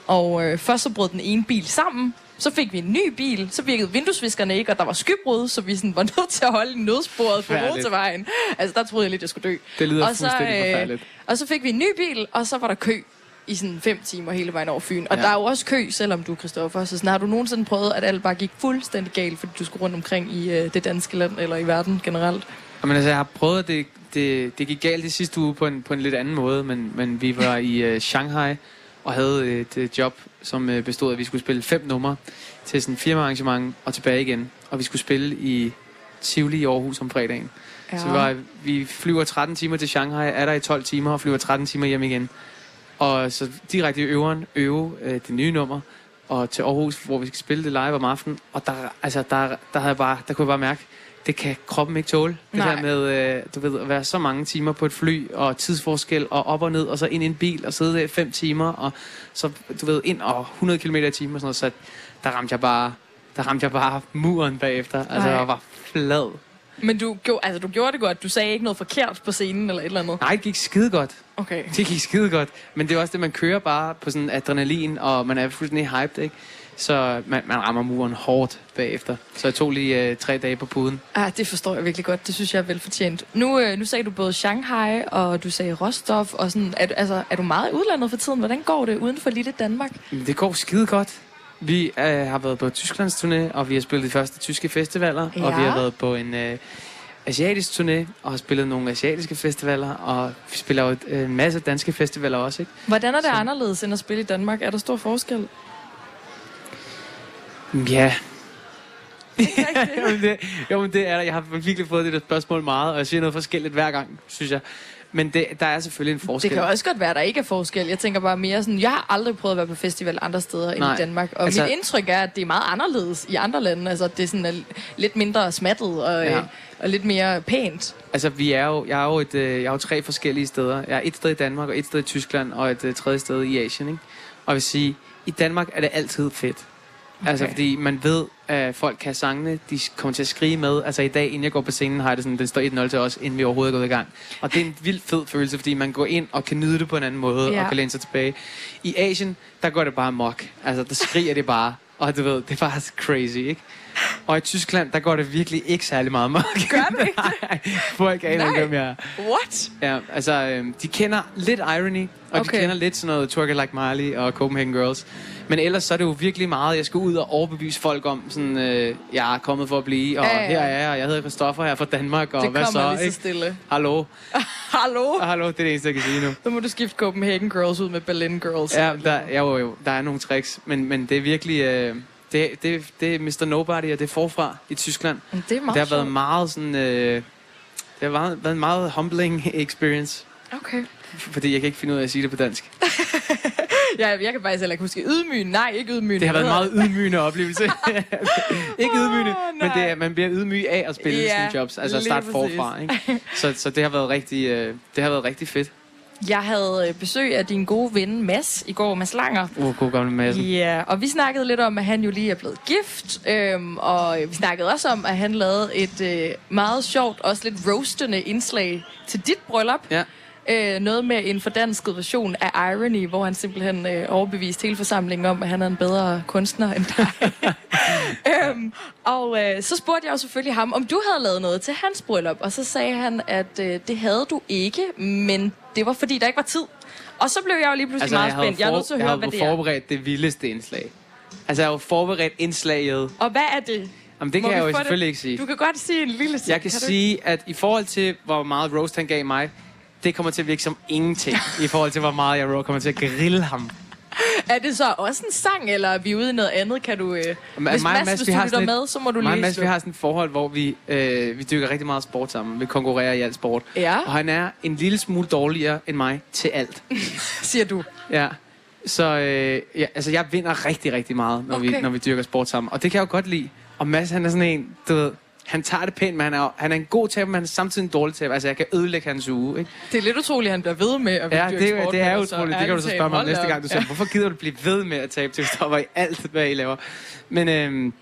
Og øh, først så brød den ene bil sammen, så fik vi en ny bil, så virkede vinduesviskerne ikke, og der var skybrud, så vi sådan var nødt til at holde i nødsporet på motorvejen. Altså, der troede jeg lidt, jeg skulle dø. Det lyder og så, fuldstændig forfærdeligt. og så fik vi en ny bil, og så var der kø i sådan fem timer hele vejen over Fyn. Og Ja. der er jo også kø, selvom du er Christoffer. Så sådan, har du nogensinde prøvet, at alt bare gik fuldstændig galt, fordi du skulle rundt omkring i øh, det danske land, eller i verden generelt? Jamen, altså, jeg har prøvet, det, det, det gik galt i sidste uge på en, på en lidt anden måde, men, men vi var i øh, Shanghai og havde et job, som øh, bestod af, at vi skulle spille fem numre til sådan en firmaarrangement og tilbage igen. Og vi skulle spille i Tivoli i Aarhus om fredagen. Ja. Så vi, var, vi flyver 13 timer til Shanghai, er der i 12 timer og flyver 13 timer hjem igen. Og så direkte i øveren øve øh, det nye nummer, og til Aarhus, hvor vi skal spille det live om aftenen. Og der, altså, der, der, havde jeg bare, der kunne jeg bare mærke, det kan kroppen ikke tåle. Det Nej. der med, øh, du ved, at være så mange timer på et fly, og tidsforskel, og op og ned, og så ind i en bil, og sidde der fem timer, og så, du ved, ind og 100 km i timen og sådan noget, så der ramte jeg bare, der ramte jeg bare muren bagefter. Altså, Nej. jeg var flad. Men du, gjorde, altså, du gjorde det godt. Du sagde ikke noget forkert på scenen eller et eller andet. Nej, det gik skide godt. Okay. Det gik skide godt. Men det er også det, man kører bare på sådan adrenalin, og man er fuldstændig hyped, ikke? Så man, man rammer muren hårdt bagefter. Så jeg tog lige øh, tre dage på puden. Ah, det forstår jeg virkelig godt. Det synes jeg er velfortjent. Nu, øh, nu sagde du både Shanghai, og du sagde Rostov, og sådan, er, altså, er du meget i udlandet for tiden? Hvordan går det uden for lille Danmark? Det går skide godt. Vi øh, har været på Tysklands turné, og vi har spillet de første tyske festivaler, og Ja. vi har været på en, øh, asiatisk turné, og har spillet nogle asiatiske festivaler, og vi spiller jo øh, en masse danske festivaler også, ikke? Hvordan er det anderledes end at spille i Danmark? Er der stor forskel? Ja. jo, men det, jo, men det er der. Jeg har virkelig fået det der spørgsmål meget, og jeg siger noget forskelligt hver gang, synes jeg. Men det, der er selvfølgelig en forskel. Det kan også godt være, der ikke er forskel. Jeg tænker bare mere sådan, jeg har aldrig prøvet at være på festival andre steder end Nej. i Danmark. Og Altså- mit indtryk er, at det er meget anderledes i andre lande. Altså, det er sådan er lidt mindre smattet og, Ja. ja. og lidt mere pænt. Altså, vi er jo, jeg er jo, et, øh, jeg er jo tre forskellige steder. Jeg er et sted i Danmark, og et sted i Tyskland, og et øh, tredje sted i Asien, ikke? Og jeg vil sige, i Danmark er det altid fedt. Okay. Altså, fordi man ved, at folk kan sangene, de kommer til at skrige med. Altså, i dag, inden jeg går på scenen, har jeg det sådan, den står 1-0 til os, inden vi overhovedet er gået i gang. Og det er en vild fed følelse, fordi man går ind og kan nyde det på en anden måde, Ja. og kan læne sig tilbage. I Asien, der går det bare mok. Altså, der skriger det bare. Og du ved, det er bare crazy, ikke? Og i Tyskland, der går det virkelig ikke særlig meget mok. Gør det ikke Nej, folk aner ikke, hvem jeg er. What? Ja, altså, øhm, de kender lidt Irony, og okay. De kender lidt sådan noget Twerk Like Miley og Copenhagen Girls. Men ellers så er det jo virkelig meget, jeg skal ud og overbevise folk om, sådan, øh, jeg er kommet for at blive, og Ja, ja. her er jeg, og jeg hedder Christoffer her fra Danmark, og det hvad kommer så, lige så ikke? stille. Hallo? Hallo? Hallo, det er det eneste, jeg kan sige nu. Så må du skifte Copenhagen Girls ud med Berlin Girls. Ja, der, ja, jo, jo, der er nogle tricks, men, men det er virkelig... Øh, det, det, det er Mr. Nobody, og det er forfra i Tyskland. Det er meget det har været meget sådan... Øh, det har været, været en meget humbling experience, Okay. fordi jeg kan ikke finde ud af at sige det på dansk. Ja, jeg kan faktisk heller ikke huske ydmygende. Nej, ikke ydmygende. Det har været en meget ydmygende oplevelse. ikke ydmygende, Åh, men det er, man bliver ydmyg af at spille Ja, sådan jobs. Altså at starte forfra. Ikke? Så, så det har været rigtig, øh, det har været rigtig fedt. Jeg havde øh, besøg af din gode ven Mads i går, Mads Langer. Uh, god gamle masse. Ja, og vi snakkede lidt om, at han jo lige er blevet gift, øhm, og vi snakkede også om, at han lavede et øh, meget sjovt, også lidt roastende indslag til dit bryllup. Ja. Øh, noget med en fordansket version af Irony, hvor han simpelthen øh, overbeviste hele forsamlingen om, at han er en bedre kunstner end dig. øhm, og øh, så spurgte jeg jo selvfølgelig ham, om du havde lavet noget til hans bryllup, og så sagde han, at øh, det havde du ikke, men det var fordi, der ikke var tid. Og så blev jeg jo lige pludselig altså, meget jeg havde, spændt. Jeg er nødt til at jeg høre, havde hvad det er. forberedt det vildeste indslag. Altså, jeg har jo forberedt indslaget. Og hvad er det? Jamen, det Må kan jeg jo selvfølgelig det? ikke sige. Du kan godt sige en lille ting. Jeg kan du sige, at i forhold til, hvor meget roast han gav mig, det kommer til at virke som ingenting. I forhold til, hvor meget jeg ro- kommer til at grille ham. Er det så også en sang, eller er vi ude i noget andet? Kan du, øh, Men hvis Mads, Mads, hvis vi du lytter med, så må du lige Mads, vi har sådan et forhold, hvor vi, øh, vi dykker rigtig meget sport sammen. Vi konkurrerer i alt sport. Ja. Og han er en lille smule dårligere end mig til alt. Siger du. Ja. Så øh, ja, altså, jeg vinder rigtig, rigtig meget, når, okay. vi, når vi dyrker sport sammen. Og det kan jeg jo godt lide. Og Mads, han er sådan en, du ved, han tager det pænt, men han er, han er en god taber, men han er samtidig en dårlig taber. Altså, jeg kan ødelægge hans uge, ikke? Det er lidt utroligt, at han bliver ved med at Ja, det, er- det med er utroligt. Det kan du så spørge mig om næste gang. Du siger, op. hvorfor gider du blive ved med at tabe til stopper i alt, hvad I laver? Men øhm,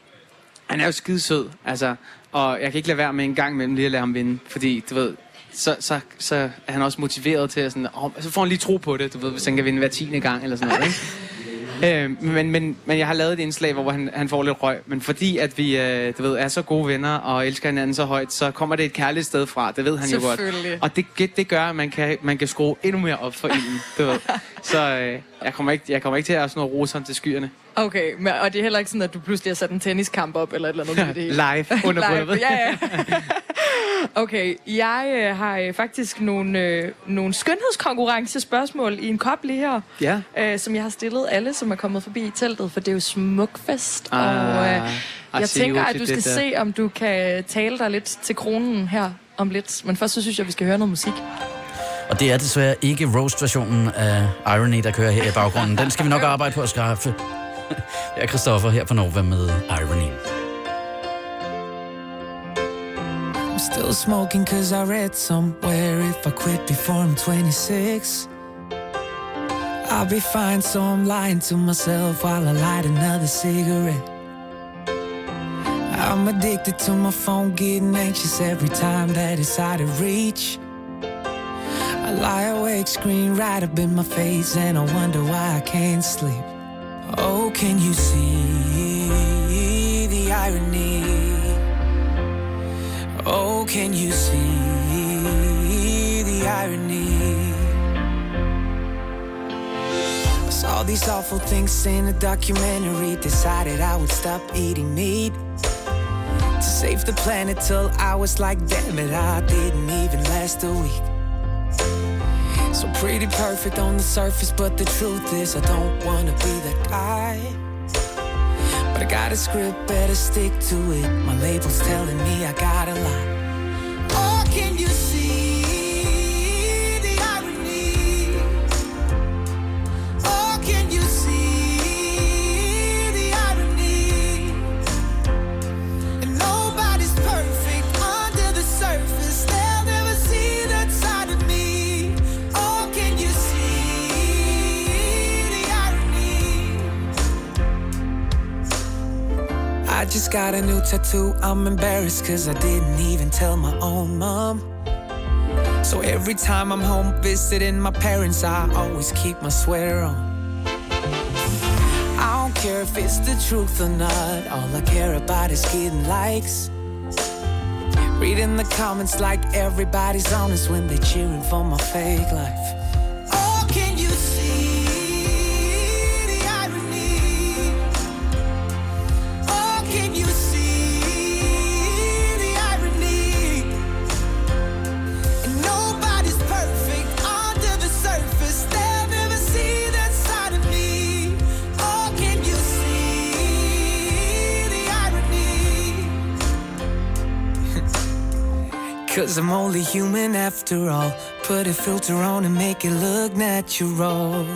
han er jo skide sød, altså. Og jeg kan ikke lade være med en gang imellem lige at lade ham vinde. Fordi, du ved, så, så, så er han også motiveret til at sådan, oh, så får han lige tro på det, du ved, hvis han kan vinde hver tiende gang eller sådan noget, ikke? Øh, men, men, men jeg har lavet et indslag, hvor han, han får lidt røg. Men fordi at vi øh, du ved, er så gode venner og elsker hinanden så højt, så kommer det et kærligt sted fra. Det ved han jo godt. Og det, det, det gør, at man kan, man kan skrue endnu mere op for ilden. Du ved. Så øh, jeg, kommer ikke, jeg kommer ikke til at sådan rose ham til skyerne. Okay, men, og det er heller ikke sådan, at du pludselig har sat en tenniskamp op, eller et eller andet det. Live under Live, ja, ja. Okay, jeg øh, har øh, faktisk nogle, øh, nogle skønhedskonkurrencespørgsmål i en kop lige her, Ja. øh, som jeg har stillet alle, som er kommet forbi i teltet, for det er jo smukfest. Ah, og øh, jeg tænker, at du skal se, om du kan tale dig lidt til kronen her om lidt. Men først så synes jeg, vi skal høre noget musik. Og det er desværre ikke roast-versionen af Irony, der kører her i baggrunden. Den skal vi nok arbejde på at skaffe. Jeg er Christoffer her på Nova med Irony. I'm still smoking cause I read somewhere if I quit before I'm 26 I'll be fine so I'm lying to myself while I light another cigarette I'm addicted to my phone getting anxious every time that it's out of reach I lie awake screen right up in my face and I wonder why I can't sleep Oh can you see the irony Oh, can you see the irony? I saw these awful things in a documentary. Decided I would stop eating meat. to save the planet till I was like, damn it, I didn't even last a week. So pretty perfect on the surface, but the truth is, I don't wanna be that guy. But I got a script, better stick to it. My label's telling me I gotta lie. Got a new tattoo. I'm embarrassed cause I didn't even tell my own mom. So every time I'm home visiting my parents, I always keep my sweater on. I don't care if it's the truth or not. All I care about is getting likes. Reading the comments like everybody's honest when they cheering for my fake life. Cause I'm only human after all. Put a filter on and make it look natural.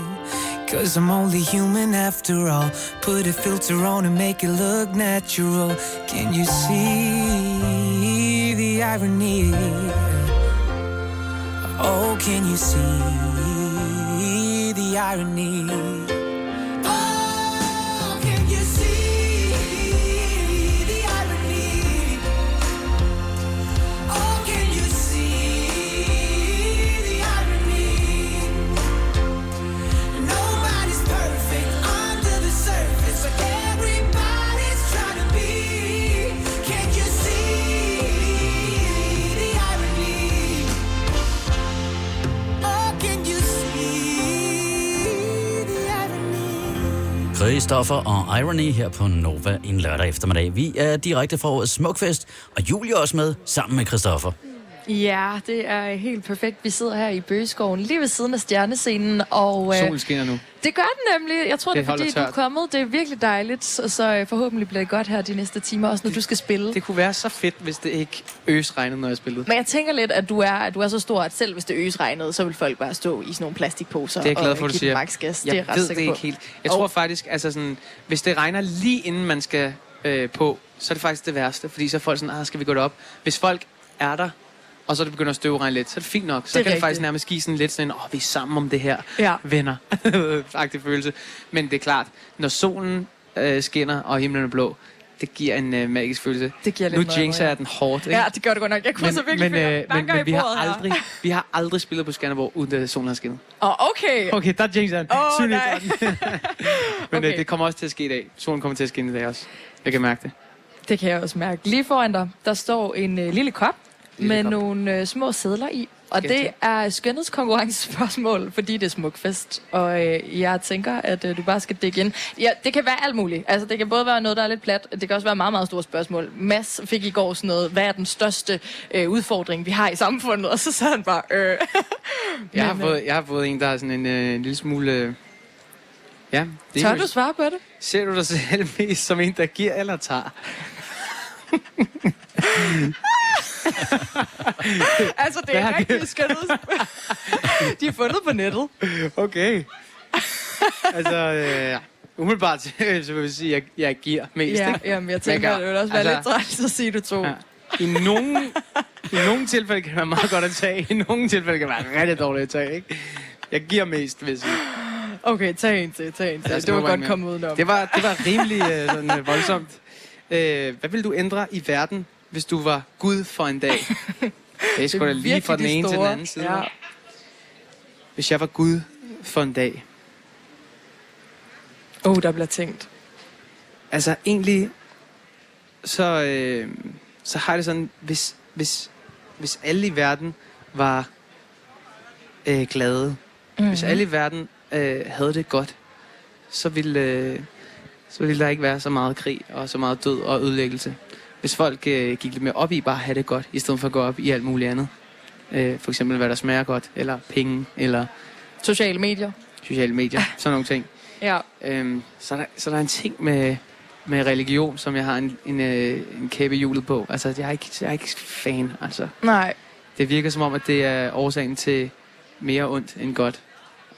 Cause I'm only human after all. Put a filter on and make it look natural. Can you see the irony? Oh, can you see the irony? Christoffer og Irony her på Nova en lørdag eftermiddag. Vi er direkte fra årets Smukfest, og Julie er også med sammen med Christoffer. Ja, det er helt perfekt. Vi sidder her i Bøgeskoven, lige ved siden af stjernescenen, og øh, Solen skinner nu. det gør den nemlig. Jeg tror, det, Det er fordi, holder du er tørt. kommet. Det er virkelig dejligt, så, så øh, forhåbentlig bliver det godt her de næste timer, også når du skal spille. Det kunne være så fedt, hvis det ikke øsregnede, når jeg spillede. Men jeg tænker lidt, at du er, at du er så stor, at selv hvis det øs regnede, så vil folk bare stå i sådan nogle plastikposer Det er jeg glad og for, øh, du siger. max gas. Jeg det er ret ved det på. ikke helt. Jeg Og- tror faktisk, altså sådan, hvis det regner lige inden man skal øh, på, så er det faktisk det værste. Fordi så er folk sådan, ah, skal vi gå derop? Hvis folk er der, og så det begynder at støvregne lidt, så er det fint nok. Så Det kan det rigtigt. faktisk nærmest give sådan lidt sådan, åh, vi er sammen om det her, Ja. venner. Faktisk følelse. Men det er klart, når solen øh, skinner, og himlen er blå, det giver en øh, magisk følelse. Det giver lidt nu noget, jinxer ja. jeg den hårdt, ikke? Ja, det gør det godt nok. Jeg kunne så virkelig men, øh, men, men vi, har her. aldrig, vi har aldrig spillet på Skanderborg, uden at solen har skinnet. Åh, oh, okay. Okay, der jinxer den. Åh, Synligt nej. Men Okay. øh, det kommer også til at ske i dag. Solen kommer til at skinne i dag også. Jeg kan mærke det. Det kan jeg også mærke. Lige foran dig, der står en øh, lille kop med nogle øh, små sædler i. Og Skal det er skønhedskonkurrencespørgsmål, fordi det er smukfest. Og øh, jeg tænker, at øh, du bare skal dække ind. Ja, det kan være alt muligt. Altså, det kan både være noget, der er lidt plat. Det kan også være meget, meget store spørgsmål. Mads fik i går sådan noget, hvad er den største øh, udfordring, vi har i samfundet? Og så sagde han bare, øh. Jeg, har Men, øh, fået, jeg har fået en, der er sådan en, øh, en lille smule... Øh, ja, det er Tør jo- du svare på det? Ser du dig selv mest som en, der giver eller tager? Altså, det er rigtig skønheds... De er fundet på nettet. Okay. altså, øh, umiddelbart så vil jeg sige, at jeg, jeg giver mest, Ja, ikke? jamen, jeg tænker, at det vil også være altså- lidt træls at sige, du to. Ja. I nogle, I nogle tilfælde kan det være meget godt at tage. I nogle tilfælde kan det være rigtig dårligt at tage, ikke? Jeg giver mest, vil jeg. Okay, tag en til, tag en til. Os Det var godt kommet udenom. Det var, det var rimelig øh, sådan, øh, voldsomt. Øh, hvad vil du ændre i verden, hvis du var Gud for en dag? Det er sgu da lige fra den de ene til den anden side. Ja. Hvis jeg var Gud for en dag. Oh, der bliver tænkt. Altså egentlig, så, øh, så har det sådan, hvis, hvis, hvis alle i verden var øh, glade, mm-hmm. hvis alle i verden øh, havde det godt, så ville, øh, så ville der ikke være så meget krig og så meget død og ødelæggelse. Hvis folk øh, gik lidt mere op i bare at have det godt, i stedet for at gå op i alt muligt andet. Øh, for eksempel, hvad der smager godt, eller penge, eller Sociale medier. sociale medier, sådan nogle ting. Ja. Øhm, så, er der, så er der en ting med, med religion, som jeg har en, en, øh, en kæbe i hjulet på. Altså, jeg er, ikke, jeg er ikke fan, altså. Nej. Det virker som om, at det er årsagen til mere ondt end godt.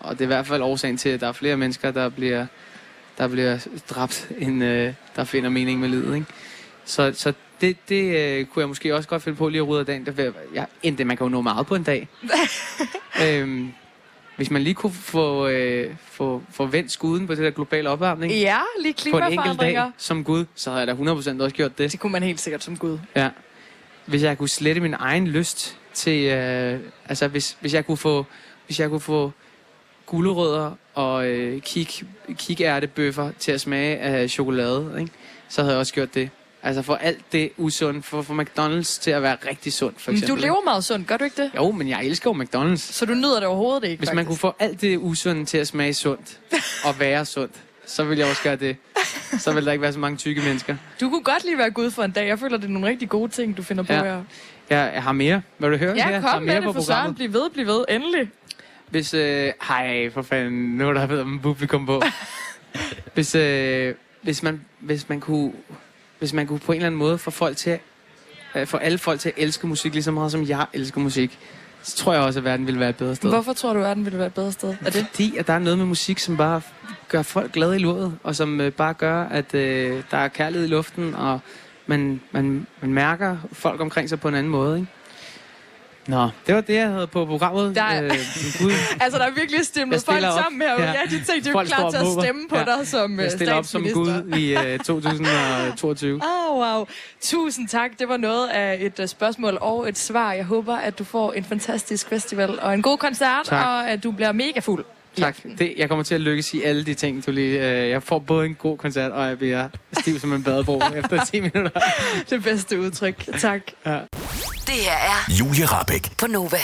Og det er i hvert fald årsagen til, at der er flere mennesker, der bliver, der bliver dræbt, end øh, der finder mening med livet. Ikke? Så, så det, det øh, kunne jeg måske også godt finde på lige at rydde af dagen. Der, jeg, endte, man kan jo nå meget på en dag. øhm, hvis man lige kunne få, øh, få, få vendt skuden på det der globale opvarmning. Ja, lige På en enkelt klimaforandringer. dag som Gud, så havde jeg da 100% også gjort det. Det kunne man helt sikkert som Gud. Ja. Hvis jeg kunne slette min egen lyst til... Øh, altså, hvis, hvis jeg kunne få... Hvis jeg kunne få gulerødder og øh, kig, kikærtebøffer til at smage af chokolade, ikke? så havde jeg også gjort det. Altså for alt det usundt, for, for McDonald's til at være rigtig sundt, for Men eksempel. du lever meget sundt, gør du ikke det? Jo, men jeg elsker jo McDonald's. Så du nyder det overhovedet ikke, Hvis man faktisk? kunne få alt det usunde til at smage sundt og være sundt, så ville jeg også gøre det. Så ville der ikke være så mange tykke mennesker. Du kunne godt lige være Gud for en dag. Jeg føler, det er nogle rigtig gode ting, du finder på Ja. her. Jeg, jeg har mere. Vil du høre? Ja, har kom med det for Søren. Bliv ved, bliv ved. Endelig. Hvis, øh, hej, for fanden, nu er der ved om publikum på. hvis, øh, hvis, man, hvis, man kunne, hvis man kunne på en eller anden måde få folk til, øh, få alle folk til at elske musik lige så meget, som jeg elsker musik, så tror jeg også, at verden ville være et bedre sted. Hvorfor tror du, at verden ville være et bedre sted? Er det? Fordi at der er noget med musik, som bare gør folk glade i låret, og som øh, bare gør, at øh, der er kærlighed i luften, og man, man, man mærker folk omkring sig på en anden måde, ikke? Nå, det var det, jeg havde på programmet. Der er- Øh, Gud. Altså, der er virkelig stemmet folk op. sammen her. Ja. Ja. De tænkte, de er Folk klar til at stemme på Ja. dig som Jeg øh, stiller op som. Gud i øh, 2022. Oh, wow. Tusind tak. Det var noget af et uh, spørgsmål og et svar. Jeg håber, at du får en fantastisk festival og en god koncert, Tak. og at du bliver mega fuld. Tak. Det, jeg kommer til at lykkes i alle de ting, du lige... Øh, jeg får både en god koncert, og jeg bliver stiv som en badebro efter 10 minutter. Det bedste udtryk. Tak. Ja. Det her er Julie Rabeck På Nova.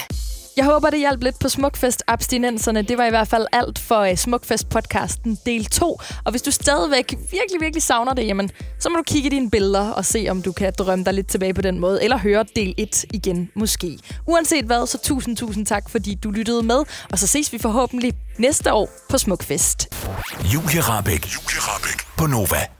Jeg håber, det hjalp lidt på Smukfest-abstinenserne. Det var i hvert fald alt for uh, Smukfest-podcasten del 2. Og hvis du stadigvæk virkelig, virkelig savner det, jamen, så må du kigge i dine billeder og se, om du kan drømme dig lidt tilbage på den måde. Eller høre del 1 igen, måske. Uanset hvad, så tusind, tusind tak, fordi du lyttede med. Og så ses vi forhåbentlig næste år på Smukfest. Julie Rabeck. Julie Rabeck på Nova.